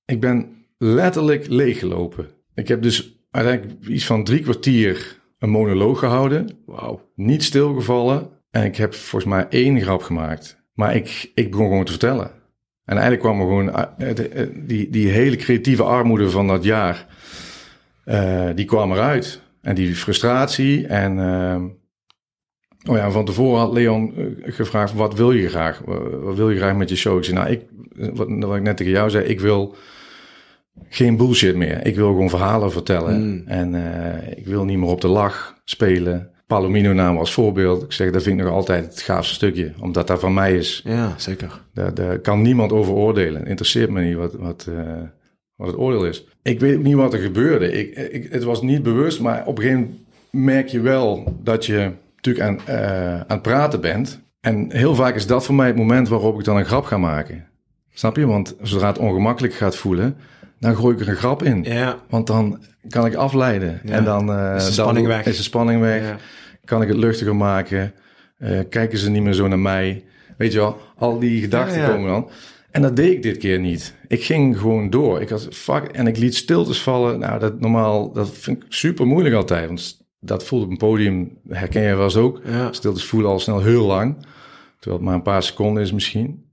ik ben letterlijk leeggelopen. Ik heb dus uiteindelijk iets van drie kwartier een monoloog gehouden. Wauw. Niet stilgevallen. En ik heb volgens mij één grap gemaakt. Maar ik, ik begon gewoon te vertellen. En eigenlijk kwam er gewoon uh, die, die hele creatieve armoede van dat jaar, uh, die kwam eruit. En die frustratie. En uh, oh ja, van tevoren had Leon gevraagd, wat wil je graag? Wat wil je graag met je show? Ik zei, nou, ik, wat, wat ik net tegen jou zei, ik wil geen bullshit meer. Ik wil gewoon verhalen vertellen. Mm. En ik wil niet meer op de lach spelen. Palomino naam als voorbeeld. Ik zeg, dat vind ik nog altijd het gaafste stukje. Omdat dat van mij is. Ja, zeker. Daar, daar kan niemand over oordelen. Interesseert me niet wat, wat, uh, wat het oordeel is. Ik weet ook niet wat er gebeurde. Ik, ik, het was niet bewust, maar op een gegeven moment merk je wel dat je natuurlijk aan, uh, aan het praten bent. En heel vaak is dat voor mij het moment waarop ik dan een grap ga maken. Snap je? Want zodra het ongemakkelijk gaat voelen, dan gooi ik er een grap in. Ja. Want dan kan ik afleiden. Ja. En dan, uh, is de spanning dan weg. Is de spanning weg. Ja. Kan ik het luchtiger maken. Uh, kijken ze niet meer zo naar mij. Weet je wel, al die gedachten komen dan. En dat deed ik dit keer niet. Ik ging gewoon door. Ik had fuck en ik liet stiltes vallen. Nou, dat normaal, dat vind ik super moeilijk altijd. Want dat voelt op een podium, herken je wel eens ook. Ja. Stiltes voelen al snel heel lang. Terwijl het maar een paar seconden is misschien.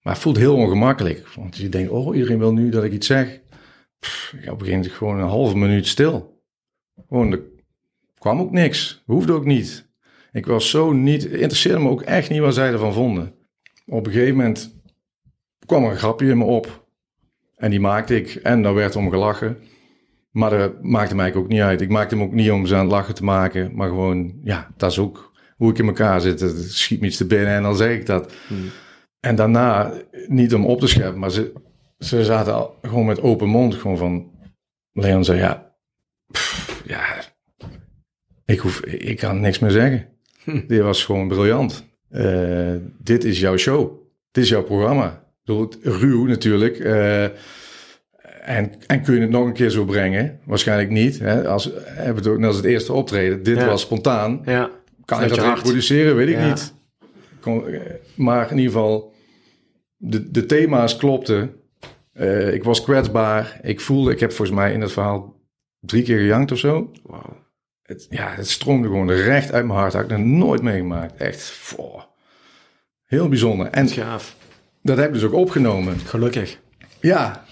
Maar het voelt heel ongemakkelijk. Want je denkt, oh, iedereen wil nu dat ik iets zeg. Pff, ik op een gegeven moment gewoon een halve minuut stil. Gewoon, er kwam ook niks. Hoefde ook niet. Ik was zo niet, interesseerde me ook echt niet wat zij ervan vonden. Op een gegeven moment kwam er een grapje in me op. En die maakte ik. En daar werd om gelachen. Maar dat maakte mij ook niet uit. Ik maakte hem ook niet om ze aan het lachen te maken. Maar gewoon, ja, dat is ook hoe ik in elkaar zit. Het schiet me iets te binnen en dan zeg ik dat. En daarna, niet om op te scheppen, maar ze, ze zaten al gewoon met open mond. Gewoon van, Leon zei, ja, pff, ja, ik, hoef, ik kan niks meer zeggen. Dit was gewoon briljant. Eh, dit is jouw show. Dit is jouw programma. Ik bedoel, ruw natuurlijk. eh, en, en kun je het nog een keer zo brengen? Waarschijnlijk niet. Hè? Als, hebben net als het eerste optreden. Dit Ja. was spontaan. Ja. Kan ik je dat reproduceren? Weet ik Ja. niet. Kon, eh, maar in ieder geval, de, de thema's klopten. Eh, ik was kwetsbaar. Ik voelde, ik heb volgens mij in het verhaal drie keer gejankt of zo. Het, ja, het stroomde gewoon recht uit mijn hart. Dat had ik nog nooit meegemaakt. Echt, foh. heel bijzonder. En Gaaf. dat heb ik dus ook opgenomen. Gelukkig. Ja,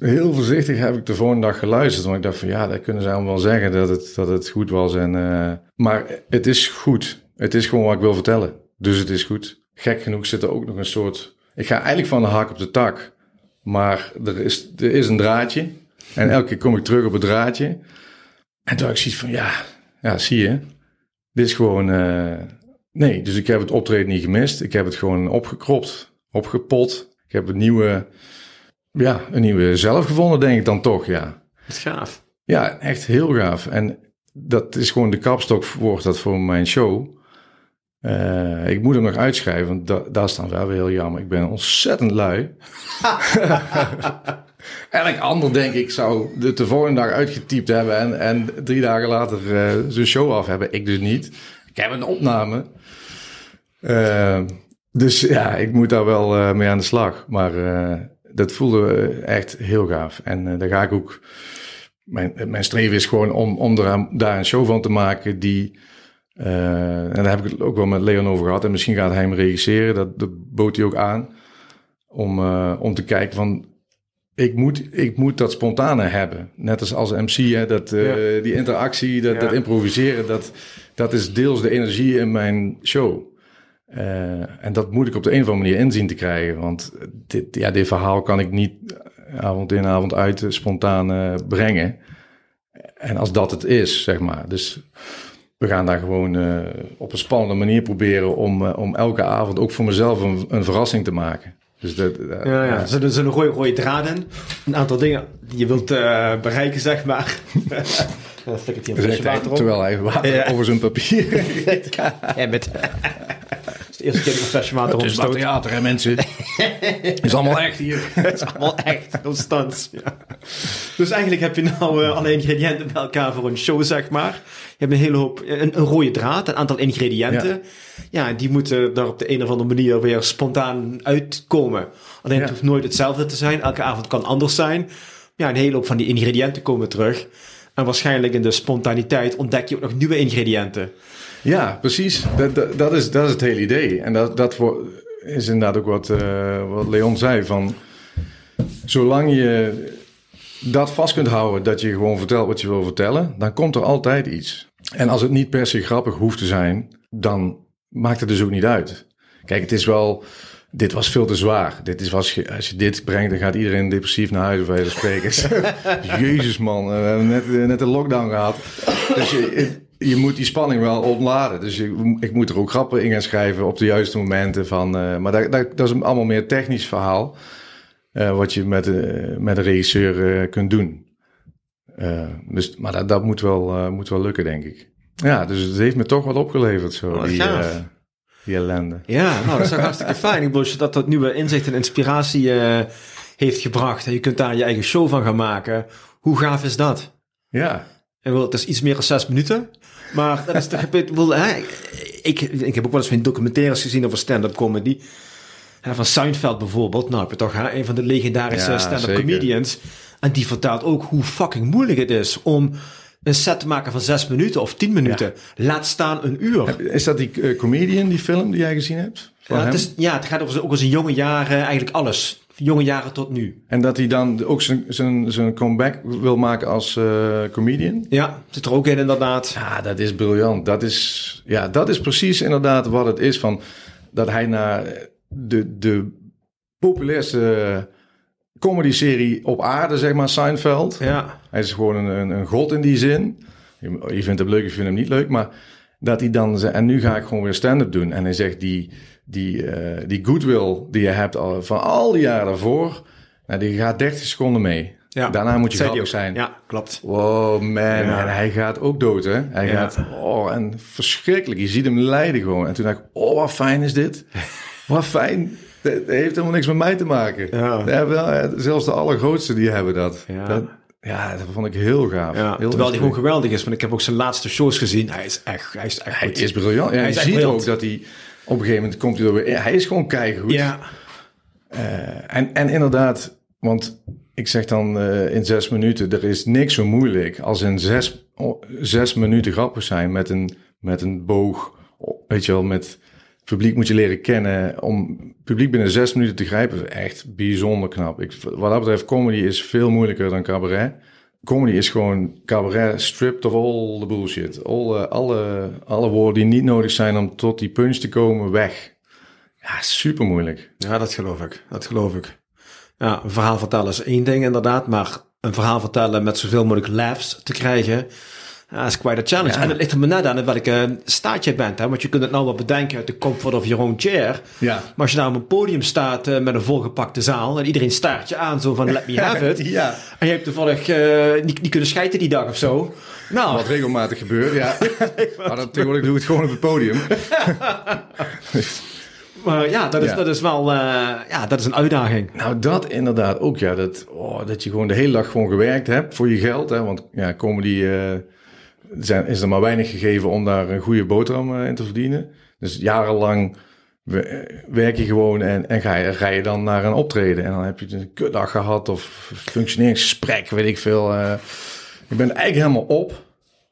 heel voorzichtig heb ik de volgende dag geluisterd. Want ik dacht van ja, dat kunnen ze allemaal wel zeggen dat het, dat het goed was. En, eh, maar het is goed. Het is gewoon wat ik wil vertellen. Dus het is goed. Gek genoeg zit er ook nog een soort... Ik ga eigenlijk van de hak op de tak. Maar er is, er is een draadje. En elke keer kom ik terug op het draadje. En toen ik zoiets van ja, ja zie je. Dit is gewoon... eh, nee, dus ik heb het optreden niet gemist. Ik heb het gewoon opgekropt, opgepot. Ik heb een nieuwe ja, een nieuwe zelf gevonden, denk ik dan toch, ja. Is gaaf. Ja, echt heel gaaf. En dat is gewoon de kapstok wordt dat voor mijn show. Eh, ik moet hem nog uitschrijven, want da daar staan wel weer heel jammer. Ik ben ontzettend lui. [laughs] Elk ander, denk ik, zou het de volgende dag uitgetypt hebben en, en drie dagen later eh, zijn show af hebben. Ik dus niet. Ik heb een opname. Eh, dus ja, ik moet daar wel mee aan de slag. Maar dat voelde echt heel gaaf. En eh, daar ga ik ook. Mijn, mijn streven is gewoon om, om er, daar een show van te maken die. eh, en daar heb ik het ook wel met Leon over gehad. En misschien gaat hij hem regisseren. Dat, dat bood hij ook aan. Om, eh, om te kijken van. Ik moet, ik moet dat spontane hebben. Net als als MC, hè, dat, Ja. die interactie, dat, Ja. dat improviseren. Dat, dat is deels de energie in mijn show. Eh, en dat moet ik op de een of andere manier inzien te krijgen. Want dit, ja, dit verhaal kan ik niet avond in, avond uit eh, spontaan eh, brengen. En als dat het is, zeg maar. Dus we gaan daar gewoon eh, op een spannende manier proberen om, eh, om elke avond ook voor mezelf een, een verrassing te maken. Dus dat, Ja, ja. Er er zit een rode, rode draad in. Een aantal dingen die je wilt eh, bereiken, zeg maar. [laughs] Dan hier een Zegt flesje hij, water op. terwijl hij water Ja. over zijn papier. [laughs] Ja, met... Is de eerste keer dat ik een flesje water Het is theater, hè mensen? [laughs] is allemaal echt hier. [laughs] Het is allemaal echt constant. Ja. Dus eigenlijk heb je nou eh, alle ingrediënten bij elkaar voor een show, zeg maar. Je hebt een hele hoop, een, een rode draad, een aantal ingrediënten. Ja. die moeten daar op de een of andere manier weer spontaan uitkomen. Alleen het hoeft nooit hetzelfde te zijn. Elke avond kan anders zijn. Ja, een hele hoop van die ingrediënten komen terug. En waarschijnlijk in de spontaniteit ontdek je ook nog nieuwe ingrediënten. Ja, precies. Dat, dat, is, dat is het hele idee. En dat, dat is inderdaad ook wat, eh, wat Leon zei. Van, zolang je dat vast kunt houden, dat je gewoon vertelt wat je wil vertellen, dan komt er altijd iets. En als het niet per se grappig hoeft te zijn, dan maakt het dus ook niet uit. Kijk, het is wel... Dit was veel te zwaar. Dit is, als, je, als je dit brengt, dan gaat iedereen depressief naar huis, bij de sprekers. [laughs] Jezus man, we hebben net, net een lockdown gehad. Dus je, je moet die spanning wel ontladen. Dus je, ik moet er ook grappen in gaan schrijven op de juiste momenten. Van, eh, maar dat, dat, dat is een allemaal meer technisch verhaal. eh, wat je met, eh, met een regisseur kunt doen. Dus, maar dat, dat moet, wel, moet wel lukken, denk ik. Ja, dus het heeft me toch wat opgeleverd, zo, Oh, die, die ellende. Ja, nou, dat is toch [laughs] hartstikke fijn. Ik bedoel, dat tot nieuwe inzicht en inspiratie heeft gebracht. En je kunt daar je eigen show van gaan maken. Hoe gaaf is dat? Ja, En wel, het is iets meer dan zes minuten. Maar dat is toch... Ik, hè, ik, ik heb ook wel eens van documentaires gezien over stand-up comedy. Hè, van Seinfeld bijvoorbeeld. Nou, heb je toch hè, een van de legendarische Ja, stand-up zeker. comedians. En die vertelt ook hoe fucking moeilijk het is om een set te maken van zes minuten of tien minuten. Laat staan een uur. is dat die eh, comedian, die film die jij gezien hebt? Ja, het, is, ja, het gaat over ook over zijn jonge jaren, eigenlijk alles. Jonge jaren tot nu. En dat hij dan ook zijn, zijn, zijn comeback wil maken als eh, comedian? Ja, zit er ook in inderdaad. Ja, dat is briljant. Dat is, ja, dat is precies inderdaad wat het is. Van, dat hij naar de, de populairste comedy-serie op aarde, zeg maar, Seinfeld. Ja. Hij is gewoon een, een, een god in die zin. Je, je vindt hem leuk, je vindt hem niet leuk, maar dat hij dan en nu ga ik gewoon weer stand-up doen. En hij zegt, die, die, eh, die goodwill die je hebt al, van al die jaren daarvoor, nou, die gaat 30 seconden mee. Ja. Daarna moet je grappig ook. zijn. Ja, klopt. Wow, man. Ja. En hij gaat ook dood, hè? Hij Ja. gaat, oh, en verschrikkelijk. Je ziet hem lijden gewoon. En toen dacht ik, oh, wat fijn is dit. [laughs] wat fijn. Dat heeft helemaal niks met mij te maken. Ja. Wel, eh, zelfs de allergrootste, die hebben dat. Ja. Dat, ja, dat vond ik heel gaaf. Ja, heel terwijl hij gewoon geweldig is. Want ik heb ook zijn laatste shows gezien. Hij is echt, hij is echt Hij goed. is briljant. Ja, Hij je ziet briljant. ook dat hij... Op een gegeven moment komt hij er weer... Hij is gewoon keigoed. Ja, En, en inderdaad, want ik zeg dan eh, in zes minuten, er is niks zo moeilijk als in zes, zes minuten grappig zijn met een, met een boog. Weet je wel, met publiek moet je leren kennen. Om publiek binnen zes minuten te grijpen, is echt bijzonder knap. Ik, wat dat betreft, comedy is veel moeilijker dan cabaret. Comedy is gewoon cabaret stripped of all the bullshit. All, eh, alle, alle woorden die niet nodig zijn om tot die punch te komen, weg. Ja, super moeilijk. ja, dat geloof ik. Dat geloof ik. Ja, een verhaal vertellen is één ding inderdaad. Maar een verhaal vertellen met zoveel mogelijk laughs te krijgen... Ja, is quite a challenge. Ja. En het ligt er maar net aan in welke staat je bent. Hè? Want je kunt het nou wel bedenken uit de comfort of your own chair. Ja. Maar als je nou op een podium staat eh, met een volgepakte zaal... en iedereen staart je aan zo van let me [laughs] have it... Ja. en je hebt toevallig eh, niet, niet kunnen schijten die dag of zo... Nou, Wat regelmatig gebeurt, ja. [laughs] maar dan, tegenwoordig doe ik het gewoon op het podium. [laughs] maar ja, dat is, Ja. dat is wel eh, ja, dat is een uitdaging. Nou, dat inderdaad ook, ja. Dat, oh, dat je gewoon de hele dag gewoon gewerkt hebt voor je geld. Hè? Want ja, comedy eh, zijn, is er maar weinig gegeven om daar een goede boterham eh, in te verdienen. Dus jarenlang eh, werk je gewoon en, en ga je, je dan naar een optreden. En dan heb je een kutdag gehad of functioneringsgesprek, weet ik veel. eh. je bent eigenlijk helemaal op.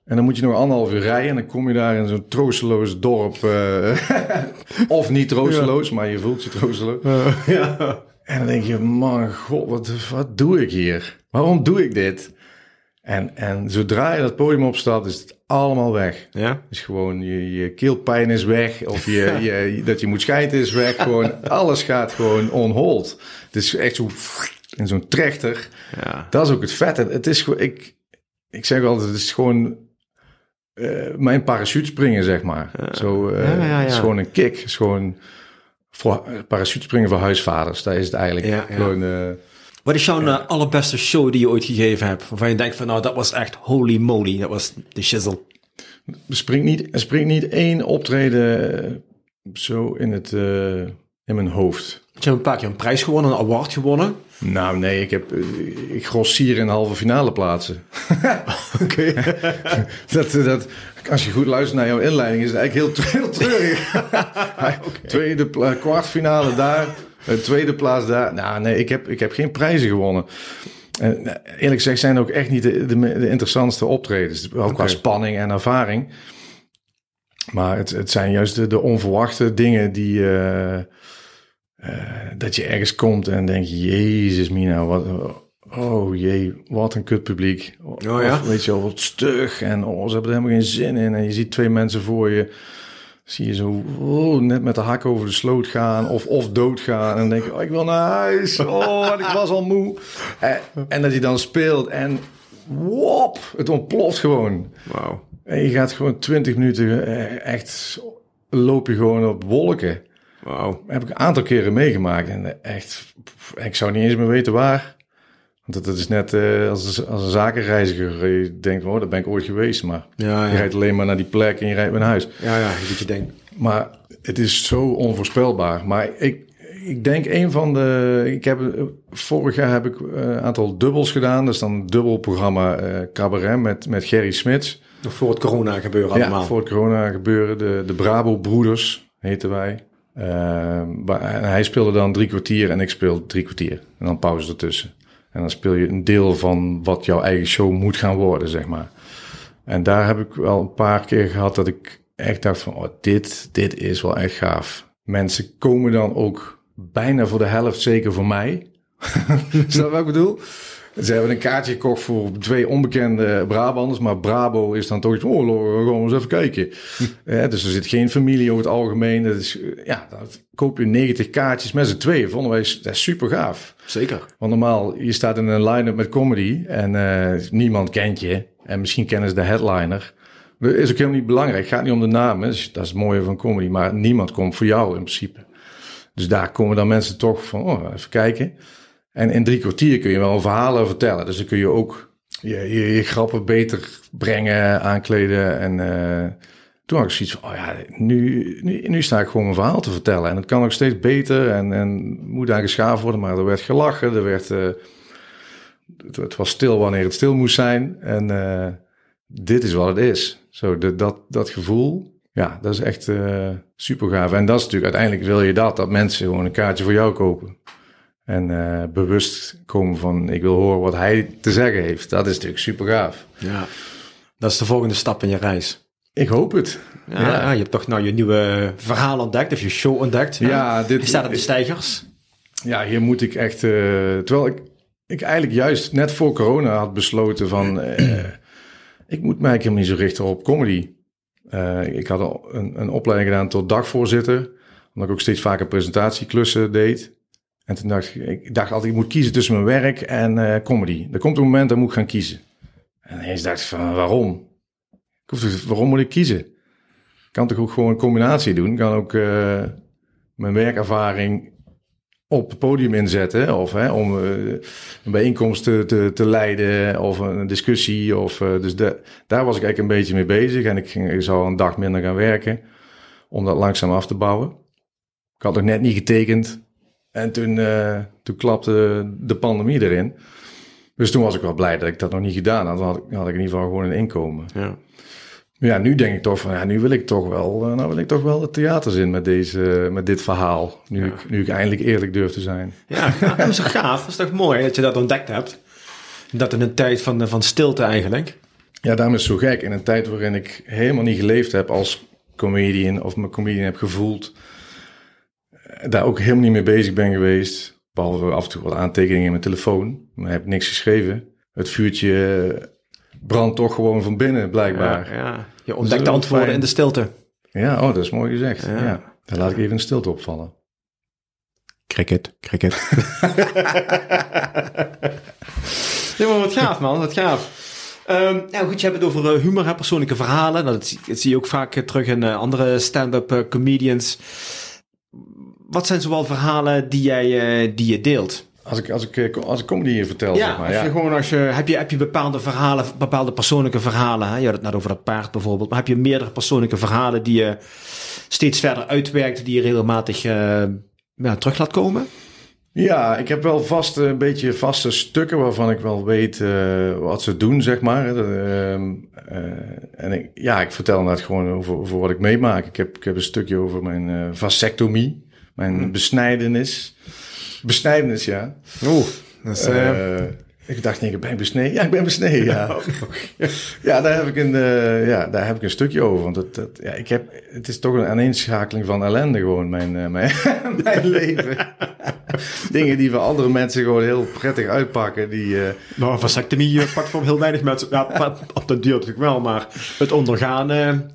En dan moet je nog anderhalf uur rijden en dan kom je daar in zo'n troosteloos dorp. [laughs] of niet troosteloos, maar je voelt je troosteloos. ja. En dan denk je, man, god, wat, wat doe ik hier? Waarom doe ik dit? En, en zodra je dat podium opstapt, is het allemaal weg. Ja? Dus gewoon je, je keelpijn is weg, of je, [laughs] je, dat je moet schijten is weg. Gewoon, alles gaat gewoon on hold. Het is echt zo in zo'n trechter. Ja. Dat is ook het vette. Het is gewoon, ik, ik zeg altijd, het is gewoon eh, mijn parachute springen, zeg maar. Zo, eh, Ja, ja, ja. Het is gewoon een kick. Het is gewoon voor, parachute springen voor huisvaders. Daar is het eigenlijk. Ja, ja. Gewoon, eh, Wat is jouw eh, allerbeste show die je ooit gegeven hebt? Waarvan je denkt van nou, dat was echt holy moly. Dat was de shizzle. er, springt niet, er springt niet één optreden eh, zo in, het, eh, in mijn hoofd. Je hebt een paar keer een prijs gewonnen, een award gewonnen. Nou, nee, ik heb ik grossier in halve finale plaatsen. [laughs] Oké. [laughs] Dat, dat, als je goed luistert naar jouw inleiding, is het eigenlijk heel, [laughs] heel treurig. Tweede pla- kwartfinale daar, eh, tweede plaats daar. Nou, nee, ik heb, ik heb geen prijzen gewonnen. En eh, eerlijk gezegd zijn ook echt niet de, de, de interessantste optredens. Wel qua spanning en ervaring. Maar het, het zijn juist de, de onverwachte dingen die... eh, dat je ergens komt en denk je, jezus mina, wat... Oh jee, wat een kut publiek. Oh ja? Of, weet je wel, wat stug. En oh, ze hebben er helemaal geen zin in. En je ziet twee mensen voor je. Zie je zo oh, net met de hak over de sloot gaan. Of, of doodgaan. En dan denk je, oh, ik wil naar huis. Oh, ik was al moe. En, en dat je dan speelt. En wop, het ontploft gewoon. Wauw. En je gaat gewoon twintig minuten eh, echt... Loop je gewoon op wolken. Wauw. heb ik een aantal keren meegemaakt. En echt, pff, ik zou niet eens meer weten waar. Want dat is net eh, als, als een zakenreiziger. Je denkt, oh, daar ben ik ooit geweest. Maar Ja, je rijdt alleen maar naar die plek en je rijdt weer naar huis. Ja, ja, doet je ding. Maar het is zo onvoorspelbaar. Maar ik, ik denk een van de... Ik heb, eh, vorig jaar heb ik eh, een aantal dubbels gedaan. Dat is dan een dubbelprogramma eh cabaret met, met Gerry Smits. Voor het corona gebeuren allemaal. Ja, voor het corona gebeuren. De, de Brabo Broeders heten wij. Hij speelde dan drie kwartier en ik speel drie kwartier. En dan pauze ertussen. En dan speel je een deel van wat jouw eigen show moet gaan worden, zeg maar. En daar heb ik wel een paar keer gehad dat ik echt dacht van... Oh, dit, dit is wel echt gaaf. Mensen komen dan ook bijna voor de helft zeker voor mij. [laughs] Snap je wat ik bedoel? Ze hebben een kaartje gekocht voor twee onbekende Brabanders. Maar Brabo is dan toch iets. Oh, we gaan eens even kijken. Ja, dus er zit geen familie over het algemeen. Dat is, ja, dan koop je 90 kaartjes met z'n tweeën. Vonden wij dat is super gaaf. Zeker. Want normaal, je staat in een line-up met comedy. En eh, niemand kent je. En misschien kennen ze de headliner. Dat is ook helemaal niet belangrijk. Het gaat niet om de naam. hè. Dus dat is het mooie van comedy. Maar niemand komt voor jou in principe. Dus daar komen dan mensen toch van, oh, even kijken. En in drie kwartier kun je wel verhalen vertellen. Dus dan kun je ook je, je, grappen beter brengen, aankleden. En eh, toen had ik zoiets van, oh ja, nu, nu, sta ik gewoon mijn verhaal te vertellen. En het kan ook steeds beter en, en moet daar geschaafd worden. Maar er werd gelachen, er werd... eh, het, was stil wanneer het stil moest zijn. En eh, dit is wat het is. Zo, de, dat, dat gevoel, ja, dat is echt eh, super gaaf. En dat is natuurlijk, uiteindelijk wil je dat, dat mensen gewoon een kaartje voor jou kopen. En eh, bewust komen van, ik wil horen wat hij te zeggen heeft. Dat is natuurlijk super gaaf. Ja. Dat is de volgende stap in je reis. Ik hoop het. Ja, ja, je hebt toch nou je nieuwe verhaal ontdekt, of je show ontdekt. Ja, dit- Je staat op de stijgers. Ja, hier moet ik echt. eh, terwijl ik, ik eigenlijk juist net voor corona had besloten van. eh, ik moet mij helemaal niet zo richten op comedy. Ik had al een, een opleiding gedaan tot dagvoorzitter. Omdat ik ook steeds vaker presentatieklussen deed. En toen dacht ik, ik dacht altijd, ik moet kiezen tussen mijn werk en eh, comedy. Er komt een moment dat moet ik gaan kiezen. En ineens dacht ik van, waarom? Ik waarom moet ik kiezen? Ik kan toch ook gewoon een combinatie doen? Ik kan ook eh, mijn werkervaring op het podium inzetten. Of hè, om eh, een bijeenkomst te, te, leiden of een discussie. Of, dus de, daar was ik eigenlijk een beetje mee bezig. En ik, ging, ik zou een dag minder gaan werken om dat langzaam af te bouwen. Ik had nog net niet getekend. En toen, eh, toen klapte de pandemie erin. Dus toen was ik wel blij dat ik dat nog niet gedaan had. Dan had ik, had ik in ieder geval gewoon een inkomen. Ja. Maar ja, nu denk ik toch van, ja, nu wil ik toch wel, eh, nou wil ik toch wel het theaters in met, deze, met dit verhaal. Nu, ik, nu ik eindelijk eerlijk durf te zijn. [laughs] Ja, dat is toch gaaf? Dat is toch mooi dat je dat ontdekt hebt? Dat in een tijd van, van stilte eigenlijk. Ja, daarom is het zo gek. In een tijd waarin ik helemaal niet geleefd heb als comedian of me comedian heb gevoeld, eh, daar ook helemaal niet mee bezig ben geweest. Behalve af en toe wat aantekeningen in mijn telefoon. Maar ik heb niks geschreven. Het vuurtje eh, brandt toch gewoon van binnen, blijkbaar. Ja, ja. Je ontdekt de antwoorden fijn. in de stilte. Ja, oh, dat is mooi gezegd. Ja. Ja. Daar laat ik even een stilte opvallen. Cricket, cricket. [laughs] ja, maar wat gaaf man, wat gaaf. Ehm nou goed, je hebt het over eh, humor, hè, persoonlijke verhalen. Nou, dat, zie- dat zie je ook vaak eh, terug in andere stand-up comedians. Wat zijn zoal verhalen die jij eh, die je deelt? Als ik, als ik, eh, als ik comedy hier vertel, Ja, zeg maar. als Ja. je gewoon als je, heb, je, heb je bepaalde verhalen, bepaalde persoonlijke verhalen. Hè? Je had het net over dat paard bijvoorbeeld. Maar heb je meerdere persoonlijke verhalen die je steeds verder uitwerkt, die je regelmatig eh, ja, terug laat komen? Ja, ik heb wel vast een beetje vaste stukken waarvan ik wel weet wat ze doen, zeg maar. En ik, ja, ik vertel net gewoon over, over wat ik meemaak. Ik heb, ik heb een stukje over mijn vasectomie, mijn besnijdenis. Besnijdenis, ja. Oeh, dat is, eh, Eh, ik dacht, nee, ben ik besneden? Ja, ik ben besneden, [laughs] ja. ja, daar heb ik een, eh, ja, daar heb ik een stukje over. Want het, het, ja, ik heb, het is toch een aaneenschakeling van ellende gewoon, mijn, mijn, [laughs] mijn [laughs] leven. Dingen die voor andere mensen gewoon heel prettig uitpakken. Die, eh, nou, vasectomie eh, pakt voor heel weinig mensen. Ja, op de duur natuurlijk wel, maar het ondergaan ben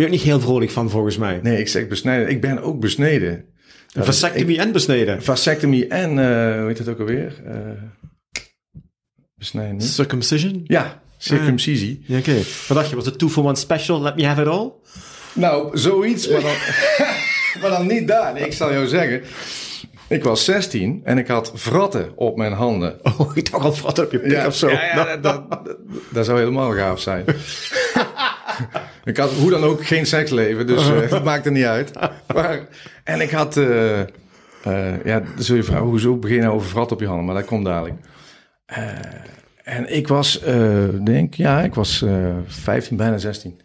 je ook niet heel vrolijk van volgens mij. nee, ik zeg besneden. Ik ben ook besneden. Een Dat vasectomie en besneden. vasectomie en, eh hoe heet het ook alweer? Eh besnijden niet? Circumcision? Ja, circumcisie. Ja, oké. Wat dacht je? Was het two for one special? Let me have it all? Nou, zoiets, maar dan, [laughs] maar dan niet daar. Nee, ik zal jou zeggen. Ik was 16 en ik had vratten op mijn handen. [laughs] Oh, ik dacht al wat op je pik of zo. Ja, ja, dat, dat, dat- dat zou helemaal gaaf zijn. [laughs] [laughs] ik had hoe dan ook geen seksleven, dus eh, [laughs] het maakte niet uit. Maar, en ik had... eh, eh, ja, dan zul je vragen, hoezo begin je nou over vrat op je handen? Maar dat komt dadelijk. En ik was, denk ja, ik was eh 15, bijna 16.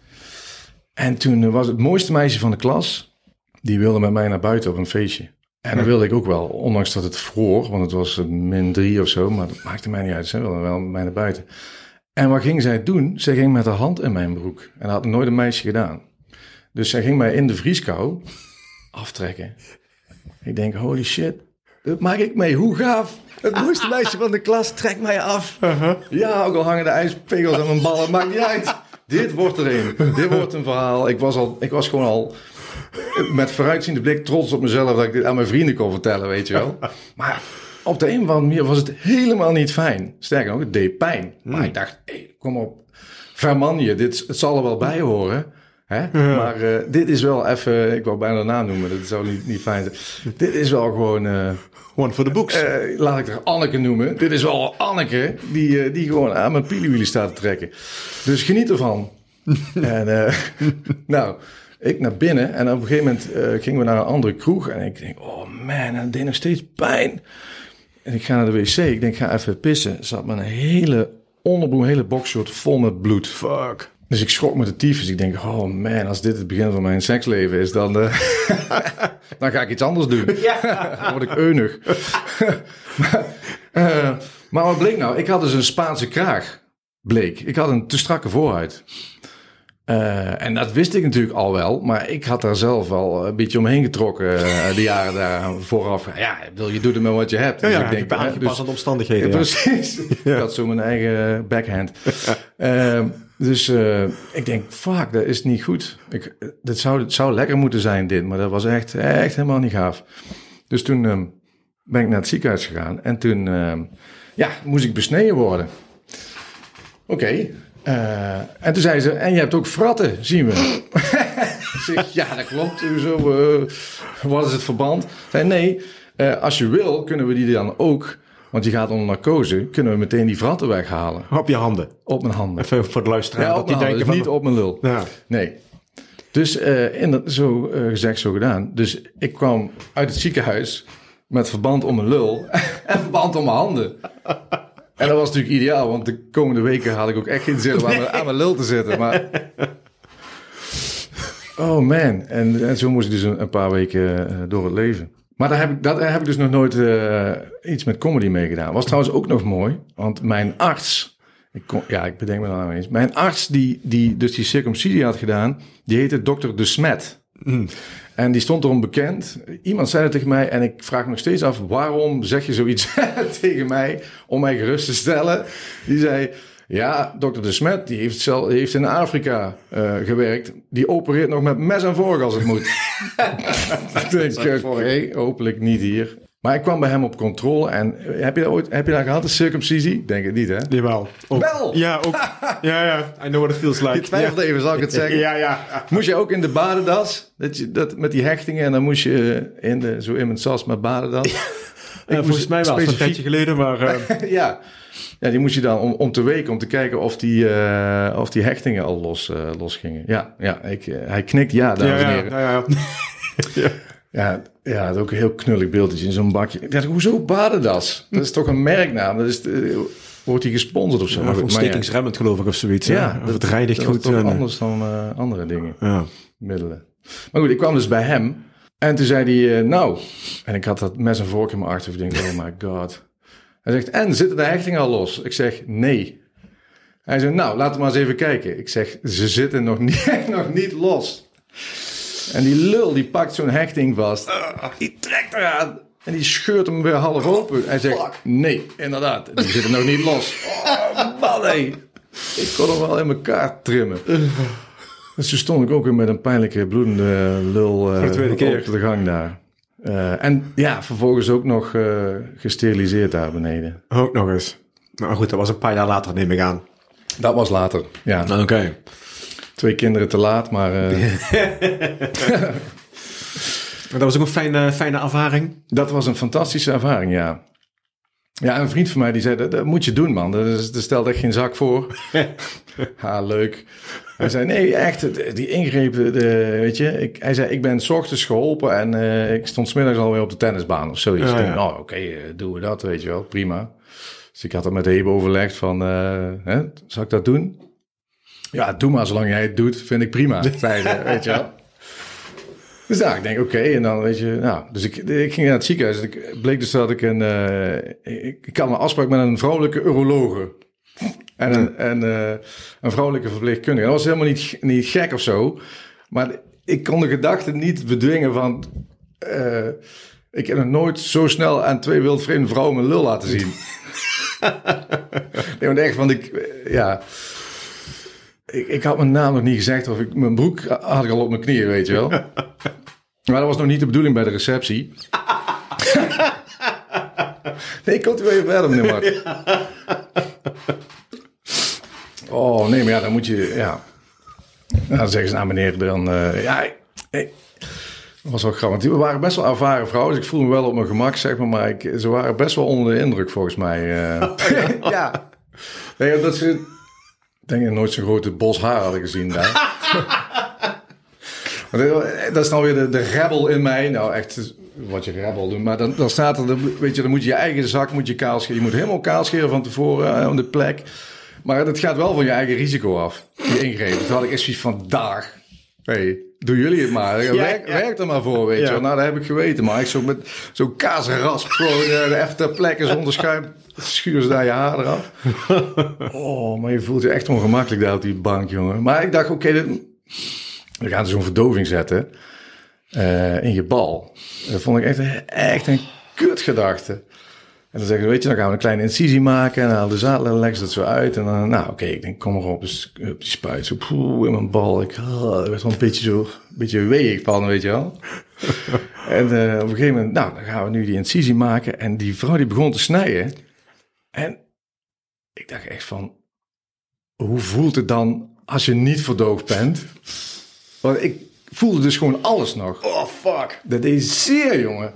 En toen was het mooiste meisje van de klas, die wilde met mij naar buiten op een feestje. En dat wilde ik ook wel, ondanks dat het vroor, want het was min drie of zo, maar dat maakte mij niet uit. Ze wilde wel met mij naar buiten. En wat ging zij doen? Zij ging met haar hand in mijn broek. En dat had nooit een meisje gedaan. Dus zij ging mij in de vrieskou aftrekken. Ik denk, holy shit. Dat maak ik mee. Hoe gaaf. Het mooiste meisje van de klas trekt mij af. Ja, ook al hangen de ijspegels aan mijn ballen. Maakt niet uit. Dit wordt er een. Dit wordt een verhaal. Ik was, al, ik was gewoon al met vooruitziende blik trots op mezelf dat ik dit aan mijn vrienden kon vertellen, weet je wel. Maar op de een of andere manier was het helemaal niet fijn. Sterker nog, het deed pijn. Maar ik dacht, hey, kom op, verman je, dit, het zal er wel bij horen. Hè? Maar eh, dit is wel even, ik wou bijna naam noemen, dat zou niet, niet fijn zijn. Dit is wel gewoon, eh, One for the books. eh, laat ik er Anneke noemen. Dit is wel Anneke, die, die gewoon aan mijn pieliewielie staat te trekken. Dus geniet ervan. [laughs] en nou, ik naar binnen en op een gegeven moment gingen we naar een andere kroeg. En ik denk, oh man, het deed nog steeds pijn. En ik ga naar de wc, ik denk, ik ga even pissen. Er zat mijn hele onderbroek, hele boxshort vol met bloed. Fuck. Dus ik schrok met de tyfus. Ik denk, oh man, als dit het begin van mijn seksleven is, dan, eh, [laughs] dan ga ik iets anders doen. [laughs] dan word ik eunig. [laughs] maar, eh, maar wat bleek nou? Ik had dus een Spaanse kraag, bleek. Ik had een te strakke voorhuid. Eh, en dat wist ik natuurlijk al wel, maar ik had daar zelf al een beetje omheen getrokken eh, de jaren daar vooraf. Ja, bedoel, je doet er maar wat je hebt. Ja, Dus ja, ik denk, hè, aangepast dus- aan de omstandigheden. ja, precies. [laughs] Ik had zo mijn eigen backhand. Ehm, dus eh, ik denk, fuck, dat is niet goed. Ik, dit zou, het zou lekker moeten zijn, dit. Maar dat was echt, echt helemaal niet gaaf. Dus toen ehm, ben ik naar het ziekenhuis gegaan. En toen ehm, ja, moest ik besneden worden. Oké. Eh, en toen zei ze, en je hebt ook fratten, zien we. [laughs] zeg, ja, dat klopt. Zo, eh, wat is het verband? Zei, nee, eh, als je wil, kunnen we die dan ook... Want je gaat onder narcose, kunnen we meteen die fratten weghalen. Op je handen. Op mijn handen. Even voor de luisteraar. Ja, dat die denken dus van... niet op mijn lul. Ja. Nee. Dus in dat, zo gezegd, zo gedaan. Dus ik kwam uit het ziekenhuis met verband om mijn lul [laughs] en verband om mijn handen. En dat was natuurlijk ideaal, want de komende weken had ik ook echt geen zin om aan, mijn, aan mijn lul te zitten. Maar... Oh man, en, en zo moest ik dus een, een paar weken eh, door het leven. Maar daar heb ik, daar heb ik dus nog nooit eh, iets met comedy mee gedaan. Was trouwens ook nog mooi, want mijn arts... Ik kon, ja, ik bedenk me nou eens. Mijn arts die, die dus die circumcisie had gedaan, die heette dokter De Smet. En die stond erom bekend. Iemand zei het tegen mij en ik vraag me nog steeds af... waarom zeg je zoiets [laughs] tegen mij om mij gerust te stellen? Die zei... Ja, dokter De Smet die heeft, zelf, heeft in Afrika eh, gewerkt. Die opereert nog met mes en vork als het moet. [laughs] ik denk, oké, hopelijk niet hier. Maar ik kwam bij hem op controle en eh, heb je dat ooit heb je dat gehad, een circumcisie? Denk het niet, hè? Jawel. Ook. Wel? Ja, ook. [laughs] Ja, ja. I know what it feels like. Je twijfelde even, zal ik het zeggen? Ja, ja. Moest je ook in de badendas? Dat je, dat, met die hechtingen en dan moest je eh, in de, zo in mijn sas met badendas. [laughs] Ja, volgens mij wel. Een tijdje geleden, maar... eh, [laughs] ja. ja, die moest je dan om, om te weken, om te kijken of die, of die hechtingen al los, los gingen. Ja, ja ik, hij knikt ja, ja, dames en ja, heren. ja, ja. Ja, ja, dat is ook een heel knullig beeldje in zo'n bakje. Ik dacht, hoezo badendas? Dat is toch een merknaam? Dat is, eh, wordt die gesponsord of zo? Ja, ja. ontstekingsremmend geloof ik of zoiets. Ja, Ja, of het dat is goed. toch eh, anders dan eh, andere dingen. Ja. middelen. Maar goed, ik kwam dus bij hem. En toen zei hij, nou... En ik had dat mes en vork in mijn achterhoofd. Ik denk, oh my god. Hij zegt, en zitten de hechtingen al los? Ik zeg, nee. Hij zegt, nou, laten we maar eens even kijken. Ik zeg, ze zitten nog niet, [laughs] nog niet los. En die lul, die pakt zo'n hechting vast. Die trekt eraan. En die scheurt hem weer half open. Hij zegt, nee, inderdaad. Die zitten nog niet los. [laughs] Oh, man, hé. Ik kon hem wel in elkaar trimmen. Dus toen stond ik ook weer met een pijnlijke bloedende lul eh, Voor de tweede keer. op de gang daar. Eh, en ja, vervolgens ook nog eh, gesteriliseerd daar beneden. Ook nog eens. Nou goed, dat was een paar jaar later, neem ik aan. Dat was later. Ja, Oké. Twee kinderen te laat, maar eh, [laughs] Dat was ook een fijne, fijne ervaring. dat was een fantastische ervaring, ja. Ja, een vriend van mij die zei, dat, dat moet je doen man, dat, is, dat stelt echt geen zak voor. [laughs] ha, leuk. Hij zei, nee, echt, die ingrepen, de, weet je. Ik, hij zei, ik ben 's ochtends geholpen en eh, ik stond smiddags alweer op de tennisbaan of zoiets. Ja, oh, oké, eh, doen we dat, weet je wel, prima. Dus ik had het met Hebe overlegd van, hè, zal ik dat doen? Ja, doe maar, zolang jij het doet, vind ik prima, [laughs] zei ze, weet je wel. Dus nou, ik denk, oké, en dan weet je, nou, dus ik, ik ging naar het ziekenhuis. en Ik bleek dus dat ik een, eh, ik, ik had een afspraak met een vrouwelijke urologe. En een, en, eh, een vrouwelijke verpleegkundige. Dat was helemaal niet, niet gek of zo. Maar ik kon de gedachte niet bedwingen van... eh, Ik heb nog nooit zo snel aan twee wildvreemde vrouwen mijn lul laten zien. [laughs] nee, want echt, want ik, ja... Ik, ik had mijn naam nog niet gezegd, of ik, mijn broek had ik al op mijn knieën, weet je wel. [laughs] Maar dat was nog niet de bedoeling bij de receptie. [laughs] nee, komt u even verder, meneer Mart. Oh, nee, maar ja, dan moet je, ja... Nou, dan zeggen ze, nou meneer, dan... eh, ja, dat was wel grappig. Die waren best wel ervaren vrouwen. Dus ik voelde me wel op mijn gemak, zeg maar. Maar ik, ze waren best wel onder de indruk, volgens mij. eh. [laughs] ja. Nee, dat ze... Ik denk dat nooit zo'n grote bos haar hadden gezien daar. [laughs] Dat- is nou weer de, de rebel in mij. Nou, echt wat je rebel doet. Maar dan, dan staat er, weet je, dan moet je je eigen zak moet je kaal scheren. Je moet helemaal kaal scheren van tevoren eh, op de plek. Maar dat gaat wel van je eigen risico af, die ingrepen. Toen had ik echt zoiets van, dag. Hey, doen jullie het maar. werk, ja. werk er maar voor, weet je Ja. Nou, dat heb ik geweten. Maar ik zo met zo'n kaasrasp gewoon eh, even ter plekke zonder schuim. [laughs] Schuur ze daar je haar eraf. [laughs] Oh, maar je voelt je echt ongemakkelijk daar op die bank, jongen. Maar ik dacht, oké, we gaan zo'n verdoving zetten eh, in je bal. Dat vond ik echt, echt een kutgedachte. En dan zeggen ze, weet je, dan gaan we een kleine incisie maken. En dan halen de dan leggen ze dat zo uit. En dan, nou oké, ik denk, kom maar op. Dus op die spuit, zo poeh, in mijn bal. Ik oh, dat werd wel een beetje zo, een beetje weeg van, weet je wel. [laughs] en eh, op een gegeven moment, nou, dan gaan we nu die incisie maken. En die vrouw die begon te snijden. En ik dacht echt van, hoe voelt het dan als je niet verdoofd bent? Want ik voelde dus gewoon alles nog. Oh, fuck. Dat deed zeer, jongen.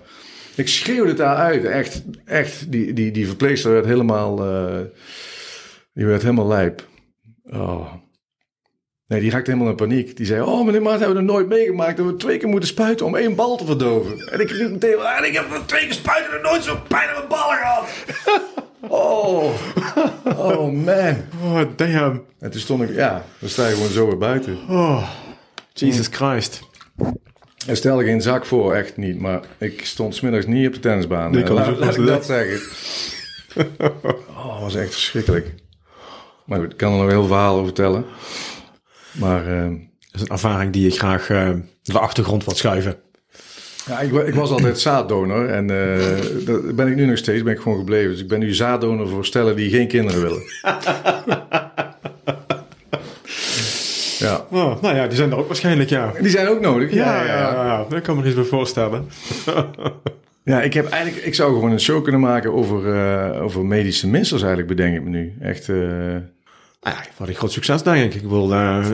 Ik schreeuwde het daaruit. Echt, echt. Die, die, die verpleegster werd helemaal... eh, die werd helemaal lijp. Oh. Nee, die raakte helemaal in paniek. Die zei, oh meneer Maart, hebben we nog nooit meegemaakt... dat we twee keer moeten spuiten om één bal te verdoven. En ik riep meteen, ah, ik heb twee keer spuiten en nooit zo pijn aan mijn ballen gehad. [laughs] oh. Oh, man. Oh, damn. En toen stond ik, ja, dan sta je gewoon zo weer buiten. Oh, Jesus Christ. Er stelde geen zak voor, echt niet. Maar ik stond smiddags niet op de tennisbaan. Nee, ik laat, laat ik dat zeggen. [laughs] Oh, dat was echt verschrikkelijk. Maar goed, ik kan er nog heel verhaal over vertellen. Maar eh, Dat is een ervaring die ik graag eh, de achtergrond wil schuiven. Ja, ik, ik was altijd zaaddonor. En eh [laughs] dat ben ik nu nog steeds, ben ik gewoon gebleven. Dus ik ben nu zaaddonor voor stellen die geen kinderen willen. [laughs] ja. Oh, nou ja, die zijn er ook waarschijnlijk, ja. Die zijn ook nodig. Ja, ja, ja. Dat kan me iets bij voorstellen. Ja, ik heb eigenlijk, ik zou gewoon een show kunnen maken over, eh, over medische missers eigenlijk, bedenk ik me nu. Echt, eh, Ah, ja, wat een groot succes, denk ik. Ik wil eh,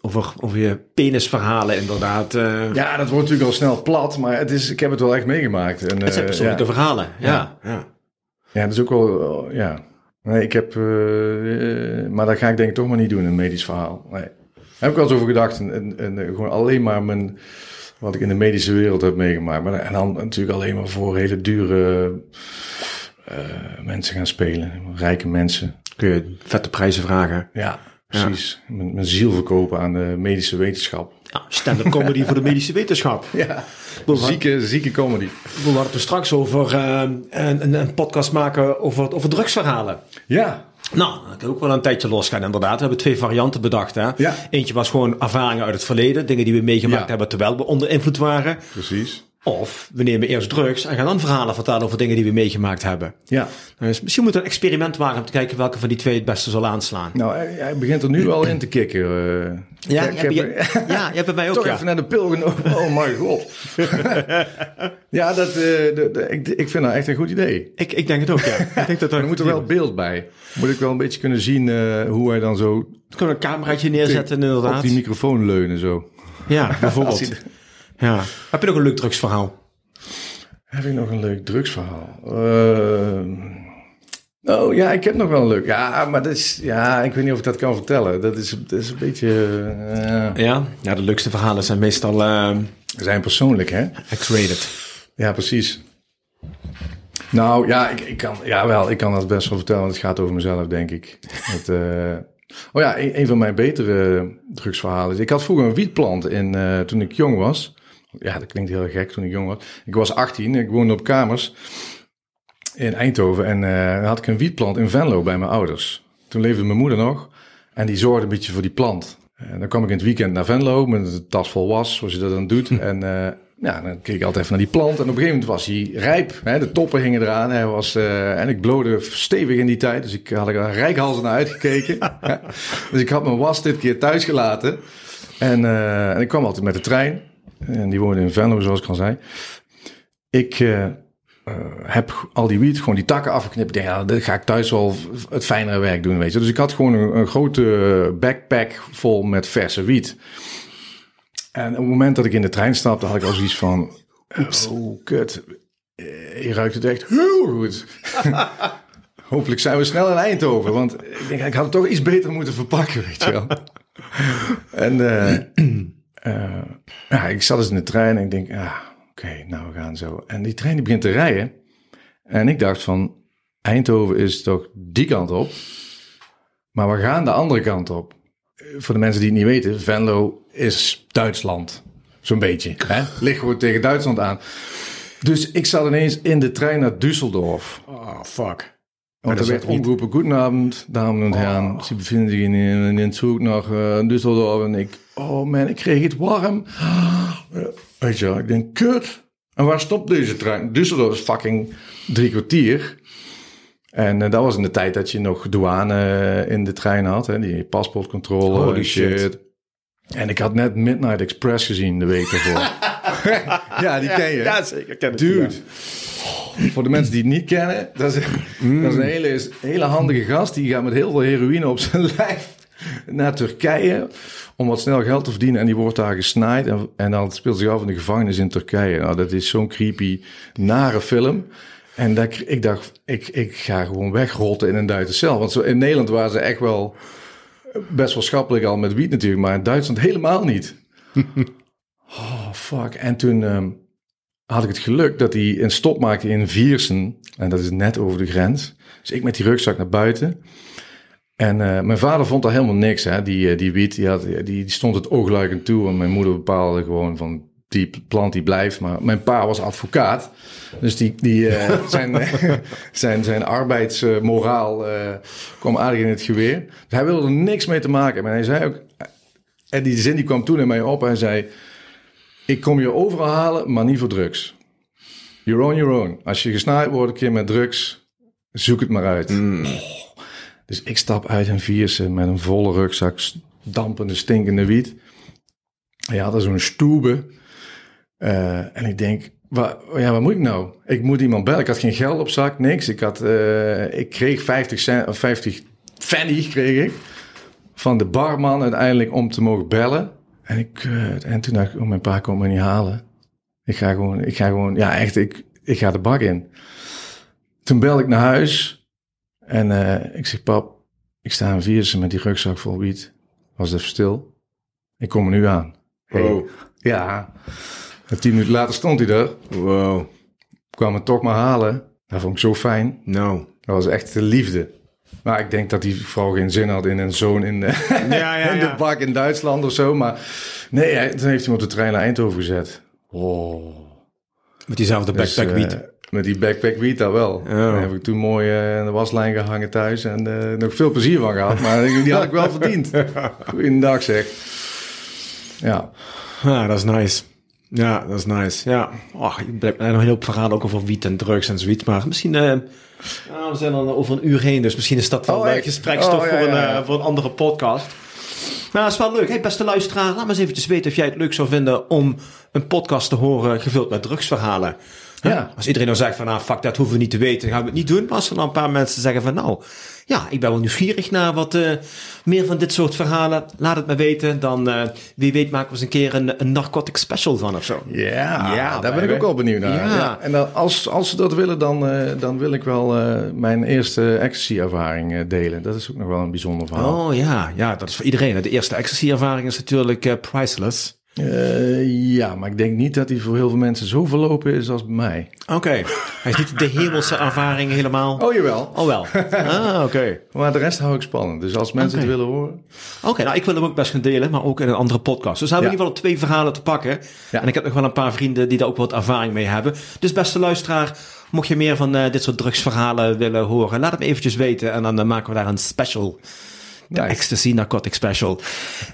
over, over je penisverhalen inderdaad. eh ja, dat wordt natuurlijk al snel plat, maar het is, ik heb het wel echt meegemaakt. En, het zijn eh, persoonlijke ja. verhalen. Ja, ja. ja, dat is ook wel, ja. Nee, ik heb, maar dat ga ik denk ik toch maar niet doen, een medisch verhaal. Nee. Daar heb ik wel eens over gedacht. En, en, en, gewoon alleen maar mijn, wat ik in de medische wereld heb meegemaakt. Maar, en dan natuurlijk alleen maar voor hele dure mensen gaan spelen. Rijke mensen. Kun je vette prijzen vragen. Ja, precies. Mijn, mijn ziel verkopen aan de medische wetenschap. Ja, stand-up comedy voor de medische wetenschap. [laughs] Ja, Ziek. zieke, zieke comedy. We hadden het er straks over eh, een, een, een podcast maken over, over drugsverhalen. Ja, Nou, dat kan ook wel een tijdje losgaan inderdaad. We hebben twee varianten bedacht. Hè? Ja. Eentje was gewoon ervaringen uit het verleden. Dingen die we meegemaakt Ja. hebben terwijl we onder invloed waren. precies. Of we nemen eerst drugs en gaan dan verhalen vertellen over dingen die we meegemaakt hebben. Ja. Dus misschien moeten we een experiment wagen om te kijken welke van die twee het beste zal aanslaan. Nou, hij, begint er nu al in te kikken. eh. Ja, ik je heb hebt, je, ja, je hebt bij mij ook, toch ja. even naar de pil genomen. Oh my god. [laughs] ja, dat, eh, ik, ik vind dat echt een goed idee. Ik, ik denk het ook, ja. [laughs] Ik denk dat er moet er wel beeld bij. Moet ik wel een beetje kunnen zien eh, hoe hij dan zo We kunnen een cameraatje neerzetten, op inderdaad. die microfoon leunen zo. Ja, [laughs] bijvoorbeeld. Ja. Heb je nog een leuk drugsverhaal? Heb ik nog een leuk drugsverhaal? Eh, oh ja, ik heb nog wel een leuk. Ja, maar dat is, ja, ik weet niet of ik dat kan vertellen. Dat is, dat is een beetje. eh, Ja? Ja, de leukste verhalen zijn meestal ze zijn persoonlijk, hè? X-rated. Ja, precies. Nou ja, ik, ik kan, ja, wel, ik kan dat best wel vertellen, want het gaat over mezelf, denk ik. Het, eh, oh ja, een, een van mijn betere drugsverhalen. is- Ik had vroeger een wietplant in, eh, toen ik jong was. Ja, dat klinkt heel gek toen ik jong was. Ik was 18, ik woonde op kamers in Eindhoven. En eh, dan had ik een wietplant in Venlo bij mijn ouders. Toen leefde mijn moeder nog en die zorgde een beetje voor die plant. En dan kwam ik in het weekend naar Venlo met een tas vol was, zoals je dat dan doet. [laughs] En eh, ja, dan keek ik altijd even naar die plant. En op een gegeven moment was hij rijp. Hè? De toppen hingen eraan. Hij was, uh, en ik blode stevig in die tijd. Dus ik had er rijkhalzen naar uitgekeken. [laughs] dus ik had mijn was dit keer thuis gelaten. En, uh, en ik kwam altijd met de trein. En die woonde in Venlo, zoals ik al zei. Ik uh, heb al die wiet, gewoon die takken afgeknipt. Ja, dat ga ik thuis wel het fijnere werk doen, weet je. Dus ik had gewoon een, een grote backpack vol met verse wiet. En op het moment dat ik in de trein stapte, had ik al zoiets van... Oh, kut. Je ruikt het echt heel goed. [laughs] Hopelijk zijn we snel in Eindhoven. Want ik denk, ik had het toch iets beter moeten verpakken, weet je wel. [laughs] en uh, uh, ja, ik zat dus in de trein en ik denk, ah, oké, okay, nou we gaan zo. En die trein die begint te rijden. En ik dacht van, Eindhoven is toch die kant op. Maar we gaan de andere kant op. Voor de mensen die het niet weten, Venlo is Duitsland. Zo'n beetje. Hè? [laughs] Ligt gewoon tegen Duitsland aan. Dus ik zat ineens in de trein naar Düsseldorf. Oh, fuck. Want er werd omgeroepen, goedenavond, dames en heren. Oh. Ze bevinden zich in, in, in zoek naar uh, Düsseldorf. En ik, oh man, ik kreeg het warm. Weet je wel, ik denk, kut. En waar stopt deze trein? Düsseldorf is fucking drie kwartier. En uh, dat was in de tijd dat je nog douane in de trein had. Hè, die paspoortcontrole. Holy shit. shit. En ik had net Midnight Express gezien de week ervoor. [laughs] ja, die ken je. Ja, zeker. Ken Dude. Voor de mensen die het niet kennen, dat is, mm. dat is een hele, hele handige gast. Die gaat met heel veel heroïne op zijn [laughs] lijf naar Turkije om wat snel geld te verdienen. En die wordt daar gesnaaid. En, en dan speelt zich af in de gevangenis in Turkije. Nou, dat is zo'n creepy, nare film. En dat, ik dacht, ik, ik ga gewoon wegrotten in een Duitse cel. Want zo, in Nederland waren ze echt wel best wel schappelijk al met wiet natuurlijk, maar in Duitsland helemaal niet. [laughs] oh, fuck. En toen um, had ik het geluk dat hij een stop maakte in Viersen. En dat is net over de grens. Dus ik met die rugzak naar buiten. En uh, mijn vader vond daar helemaal niks. Hè. Die, die wiet, die, had, die, die stond het oogluikend toe. En mijn moeder bepaalde gewoon van die plant die blijft. Maar mijn pa was advocaat. Dus die, die, uh, [laughs] zijn, zijn, zijn arbeidsmoraal uh, kwam aardig in het geweer. Dus hij wilde er niks mee te maken hebben. En hij zei ook... En die zin die kwam toen in mij op. Hij zei... Ik kom je overal halen, maar niet voor drugs. You're on your own. Als je gesnaaid wordt een keer met drugs... Zoek het maar uit. Mm. Dus ik stap uit een vierse met een volle rugzak... dampende, stinkende wiet. Hij had er zo'n stoebe... Uh, en ik denk, wat, ja, wat moet ik nou? Ik moet iemand bellen. Ik had geen geld op zak, niks. Ik, had, uh, ik kreeg 50, cent, of 50 fanny kreeg ik van de barman uiteindelijk om te mogen bellen. En, ik, en toen dacht ik, oh, mijn pa komt me niet halen. Ik ga gewoon, ik ga gewoon, ja echt, ik, ik ga de bak in. Toen belde ik naar huis en ik zeg, pap, ik sta in Viersen met die rugzak vol wiet. Was even stil. Ik kom er nu aan. Hey. Ja. En tien minuten later stond hij er. Wow. Kwam het toch maar halen. Dat vond ik zo fijn. Nou. Dat was echt de liefde. Maar ik denk dat die vrouw geen zin had in een zoon in de, ja, [laughs] ja, in de bak in Duitsland of zo. Maar nee, hij, toen heeft hij me op de trein naar Eindhoven gezet. Oh. Met diezelfde backpack dus, wiet. Uh, met die backpack wiet daar wel. Oh. Daar heb ik toen mooi uh, in de waslijn gehangen thuis. En uh, nog veel plezier van gehad. Maar die had ik wel [laughs] verdiend. Goeiedag zeg. Ja. Ah, dat is nice. Ja, dat is nice. Ja, oh, je blijft nog een heel verhaal ook over wiet en drugs en zoiets. Maar misschien, uh, nou, we zijn dan over een uur heen, dus misschien is dat wel oh, gesprekstof oh, ja, voor, een, ja, ja. Uh, voor een andere podcast. Maar dat is wel leuk. Hey, beste luisteraar, laat maar eens eventjes weten of jij het leuk zou vinden om een podcast te horen gevuld met drugsverhalen. Ja. Als iedereen nou zegt van, nou, fuck, dat hoeven we niet te weten, dan gaan we het niet doen. Maar als er dan een paar mensen zeggen van, nou, ja, ik ben wel nieuwsgierig naar wat uh, meer van dit soort verhalen. Laat het me weten. Dan, uh, wie weet, maken we eens een keer een, een narcotic special van of zo. Ja, ja daar ben ik ook wel benieuwd naar. Ja. ja. En dan, als, als ze dat willen, dan, uh, dan wil ik wel mijn eerste ecstasy-ervaring delen. Dat is ook nog wel een bijzonder verhaal. Oh ja, ja, dat is voor iedereen. De eerste ecstasy-ervaring is natuurlijk priceless. Uh, ja, maar ik denk niet dat hij voor heel veel mensen zo verlopen is als bij mij. Oké, okay. hij is niet de hemelse ervaring helemaal. Oh jawel. Oh wel. Ah, oké. Okay. Maar de rest hou ik spannend. Dus als mensen okay. het willen horen. Oké, nou ik wil hem ook best gaan delen, maar ook in een andere podcast. Dus we hebben ja. in ieder geval twee verhalen te pakken. Ja. En ik heb nog wel een paar vrienden die daar ook wat ervaring mee hebben. Dus beste luisteraar, mocht je meer van uh, dit soort drugsverhalen willen horen, laat het me eventjes weten. En dan uh, maken we daar een special de. Ecstasy Narcotic Special.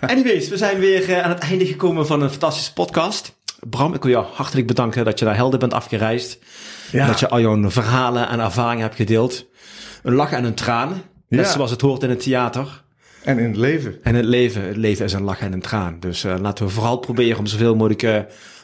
Anyways, we zijn weer uh, aan het einde gekomen van een fantastische podcast. Bram, ik wil jou hartelijk bedanken dat je naar Helden bent afgereisd. Ja. Dat je al jouw verhalen en ervaringen hebt gedeeld. Een lach en een traan. Net Ja. zoals het hoort in het theater. En in het leven. En het leven, het leven is een lach en een traan. Dus eh, laten we vooral proberen om zoveel mogelijk eh,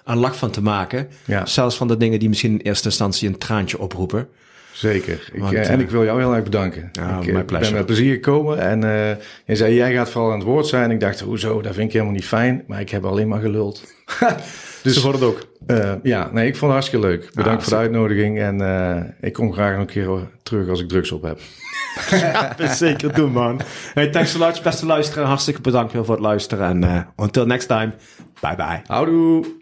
een lach van te maken. Ja. Zelfs van de dingen die misschien in eerste instantie een traantje oproepen. Zeker. Ik, Want, eh, eh, en ik wil jou heel erg bedanken. Ja, ik eh, ben met plezier gekomen. En eh, je zei, jij gaat vooral aan het woord zijn. Ik dacht, hoezo? Dat vind ik helemaal niet fijn. Maar ik heb alleen maar geluld. [laughs] dus Zo wordt het ook. eh, ja, nee, ik vond het hartstikke leuk. Bedankt Ah, voor de uitnodiging. En eh, ik kom graag nog een keer terug als ik drugs op heb. [laughs] Zeker doen, man. Hey, thanks so much, beste luisteraar. Hartstikke bedankt weer voor het luisteren. En eh, until next time, bye bye. Houdoe!